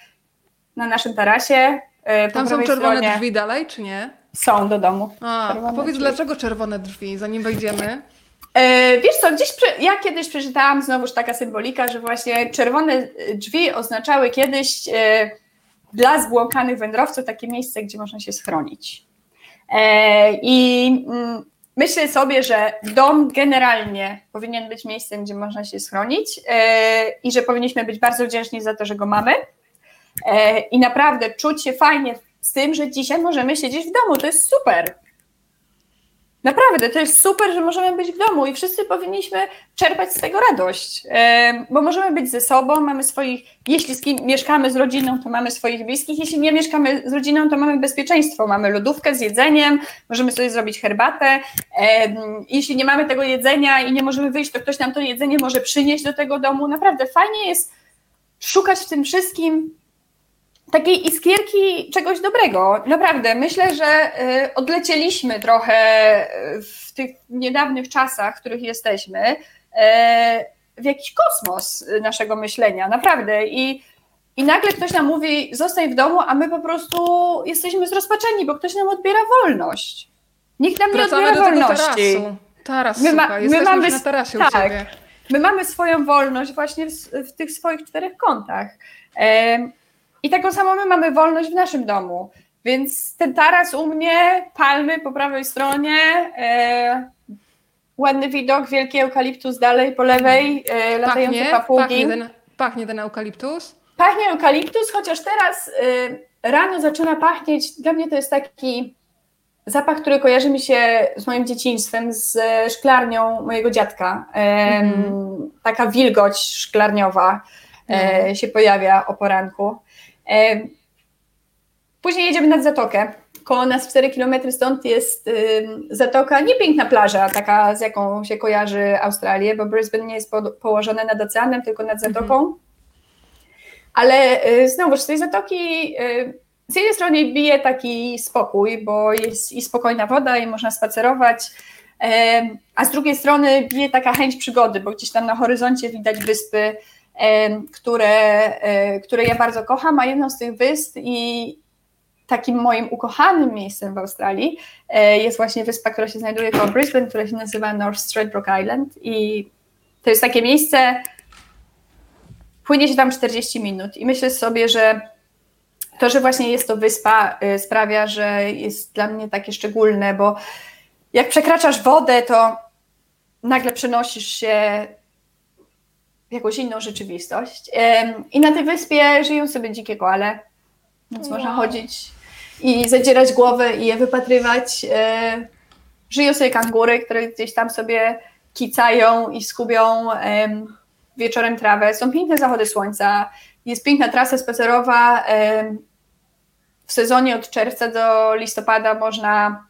na naszym tarasie. Tam są czerwone stronie. drzwi dalej, czy nie? Są do domu. A, a powiedz, drzwi. dlaczego czerwone drzwi, zanim wejdziemy? E, wiesz co, gdzieś ja kiedyś przeczytałam znowuż taka symbolika, że właśnie czerwone drzwi oznaczały kiedyś e, dla zbłąkanych wędrowców takie miejsce, gdzie można się schronić. E, I mm, myślę sobie, że dom generalnie powinien być miejscem, gdzie można się schronić i że powinniśmy być bardzo wdzięczni za to, że go mamy. I naprawdę czuć się fajnie z tym, że dzisiaj możemy siedzieć w domu. To jest super. Naprawdę, to jest super, że możemy być w domu i wszyscy powinniśmy czerpać z tego radość, bo możemy być ze sobą, mamy swoich, jeśli z kim mieszkamy z rodziną, to mamy swoich bliskich, jeśli nie mieszkamy z rodziną, to mamy bezpieczeństwo, mamy lodówkę z jedzeniem, możemy sobie zrobić herbatę, jeśli nie mamy tego jedzenia i nie możemy wyjść, to ktoś nam to jedzenie może przynieść do tego domu, naprawdę fajnie jest szukać w tym wszystkim takiej iskierki czegoś dobrego. Naprawdę, myślę, że y, odlecieliśmy trochę w tych niedawnych czasach, w których jesteśmy, y, w jakiś kosmos naszego myślenia, naprawdę. I, I nagle ktoś nam mówi, zostań w domu, a my po prostu jesteśmy zrozpaczeni, bo ktoś nam odbiera wolność. Nikt nam Wracamy nie odbiera wolności. Tarasu. Taras, My ma- my mamy- na tarasie tak. u. My mamy swoją wolność właśnie w, w tych swoich czterech kątach. I taką samą my mamy wolność w naszym domu. Więc ten taras u mnie, palmy po prawej stronie, e, ładny widok, wielki eukaliptus dalej po lewej, e, latające Pachnie, papugi. pachnie, ten, pachnie ten eukaliptus. Pachnie eukaliptus, chociaż teraz y, rano zaczyna pachnieć. Dla mnie to jest taki zapach, który kojarzy mi się z moim dzieciństwem, z szklarnią mojego dziadka. Mhm. Taka wilgoć szklarniowa e, się pojawia o poranku. Em, później jedziemy nad zatokę. Koło nas 4 km stąd jest ym, zatoka, nie piękna plaża, taka z jaką się kojarzy Australię, bo Brisbane nie jest po, położone nad oceanem, tylko nad zatoką. Ale y, znowuż z tej zatoki y, z jednej strony bije taki spokój, bo jest i spokojna woda, i można spacerować, em, a z drugiej strony bije taka chęć przygody, bo gdzieś tam na horyzoncie widać wyspy, które, e, które ja bardzo kocham, a jedną z tych wysp i takim moim ukochanym miejscem w Australii e, jest właśnie wyspa, która się znajduje koło Brisbane, która się nazywa North Stradbroke Island i to jest takie miejsce, płynie się tam 40 minut i myślę sobie, że to, że właśnie jest to wyspa, sprawia, że jest dla mnie takie szczególne, bo jak przekraczasz wodę, to nagle przenosisz się w jakąś inną rzeczywistość. I na tej wyspie żyją sobie dzikie koale, więc Wow. można chodzić i zadzierać głowę i je wypatrywać. E, Żyją sobie kangury, które gdzieś tam sobie kicają i skubią em, wieczorem trawę. Są piękne zachody słońca, jest piękna trasa spacerowa. W sezonie od czerwca do listopada można,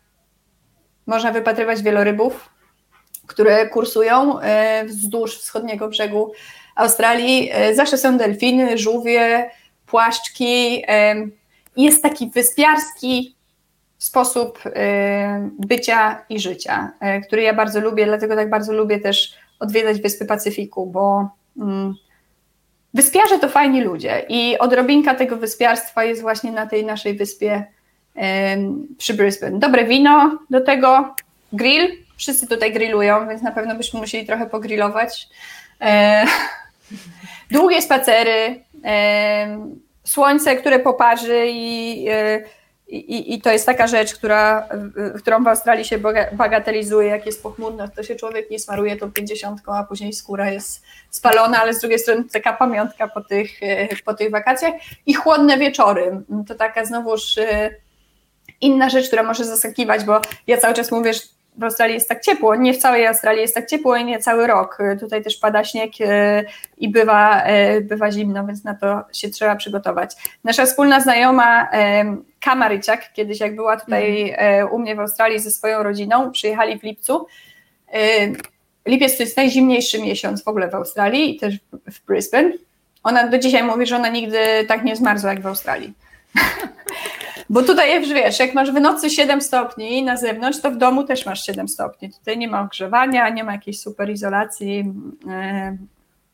można wypatrywać wielorybów, które kursują e, wzdłuż wschodniego brzegu Australii. E, Zawsze są delfiny, żółwie, płaszczki. i Jest taki wyspiarski sposób e, bycia i życia, e, który ja bardzo lubię, dlatego tak bardzo lubię też odwiedzać Wyspy Pacyfiku, bo mm, wyspiarze to fajni ludzie i odrobinka tego wyspiarstwa jest właśnie na tej naszej wyspie przy Brisbane. Dobre wino do tego, grill, wszyscy tutaj grillują, więc na pewno byśmy musieli trochę pogrillować. E, długie spacery, em, słońce, które poparzy i, e, i, i to jest taka rzecz, która, którą w Australii się bagatelizuje, jak jest pochmurno, to się człowiek nie smaruje tą pięćdziesiątką, a później skóra jest spalona, ale z drugiej strony taka pamiątka po tych, e, po tych wakacjach i chłodne wieczory. To taka znowuż e, inna rzecz, która może zaskakiwać, bo ja cały czas mówię, że w Australii jest tak ciepło. Nie w całej Australii jest tak ciepło i nie cały rok. E, Tutaj też pada śnieg e, i bywa, e, bywa zimno, więc na to się trzeba przygotować. Nasza wspólna znajoma em, Kama Ryciak, kiedyś jak była tutaj e, u mnie w Australii ze swoją rodziną, przyjechali w lipcu. E, Lipiec to jest najzimniejszy miesiąc w ogóle w Australii i też w Brisbane. Ona do dzisiaj mówi, że ona nigdy tak nie zmarzła jak w Australii. Bo tutaj, wiesz, jak masz w nocy 7 stopni na zewnątrz, to w domu też masz 7 stopni. Tutaj nie ma ogrzewania, nie ma jakiejś super izolacji. e,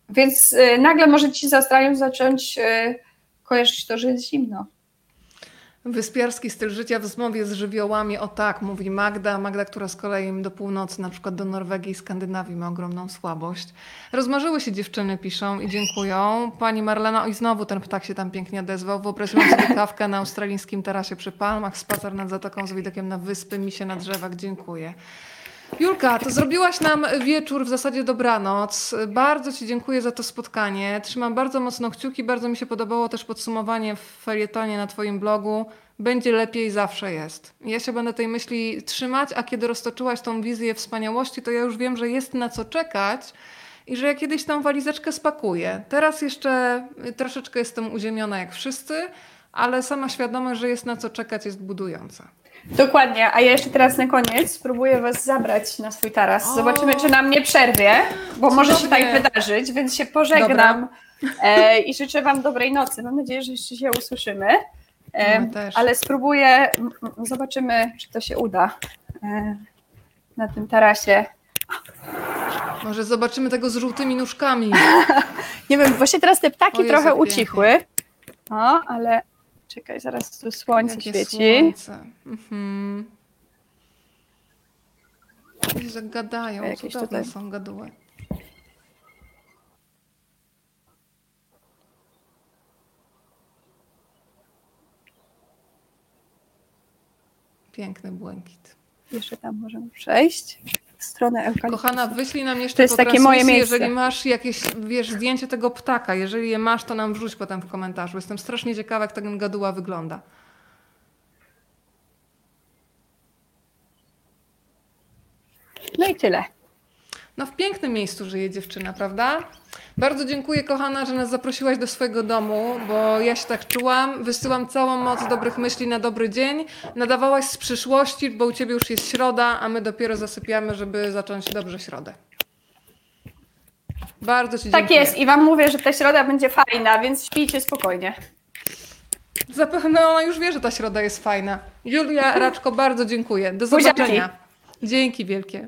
Więc e, nagle może ci z Australią zacząć e, kojarzyć to, że jest zimno. Wyspiarski styl życia w zmowie z żywiołami, o tak, mówi Magda. Magda, która z kolei do północy, na przykład do Norwegii i Skandynawii ma ogromną słabość. Rozmarzyły się dziewczyny, piszą i dziękują. Pani Marlena, i znowu ten ptak się tam pięknie odezwał. Wyobraziłam sobie kawkę na australijskim tarasie przy palmach, spacer nad zatoką z widokiem na wyspy, misie na drzewach. Dziękuję. Julka, to zrobiłaś nam wieczór, w zasadzie dobranoc. Bardzo Ci dziękuję za to spotkanie. Trzymam bardzo mocno kciuki. Bardzo mi się podobało też podsumowanie w felietonie na Twoim blogu. Będzie lepiej, zawsze jest. Ja się będę tej myśli trzymać, a kiedy roztoczyłaś tą wizję wspaniałości, to ja już wiem, że jest na co czekać i że ja kiedyś tą walizeczkę spakuję. Teraz jeszcze troszeczkę jestem uziemiona jak wszyscy, ale sama świadomość, że jest na co czekać, jest budująca. Dokładnie, a ja jeszcze teraz na koniec spróbuję Was zabrać na swój taras. Zobaczymy, czy nam nie przerwie, bo może się tak wydarzyć, więc się pożegnam E, I życzę Wam dobrej nocy. Mam nadzieję, że jeszcze się usłyszymy. E, ale spróbuję, zobaczymy, czy to się uda e, na tym tarasie. Może zobaczymy tego z żółtymi nóżkami. Nie wiem, właśnie teraz te ptaki O trochę ucichły. O, ale czekaj, zaraz tu słońce Jakie świeci. Słońce. Mhm. Że gadają, Jakieś cudowne tutaj- są gaduły. Piękny błękit. Jeszcze tam możemy przejść. W stronę eukaliptusu. Kochana, wyślij nam jeszcze To jest po takie moje miejsce. jeżeli masz jakieś, wiesz, zdjęcie tego ptaka, jeżeli je masz, to nam wrzuć potem w komentarzu. Jestem strasznie ciekawa, jak ten gaduła wygląda. No i tyle. No w pięknym miejscu żyje dziewczyna, prawda? Bardzo dziękuję kochana, że nas zaprosiłaś do swojego domu, bo ja się tak czułam. Wysyłam całą moc dobrych myśli na dobry dzień. Nadawałaś z przyszłości, bo u ciebie już jest środa, a my dopiero zasypiamy, żeby zacząć dobrze środę. Bardzo ci Tak dziękuję. jest i Wam mówię, że ta środa będzie fajna, więc śpijcie spokojnie. Zapewne ona już wie, że ta środa jest fajna. Julia Raczko, bardzo dziękuję. Do zobaczenia. Dzięki wielkie.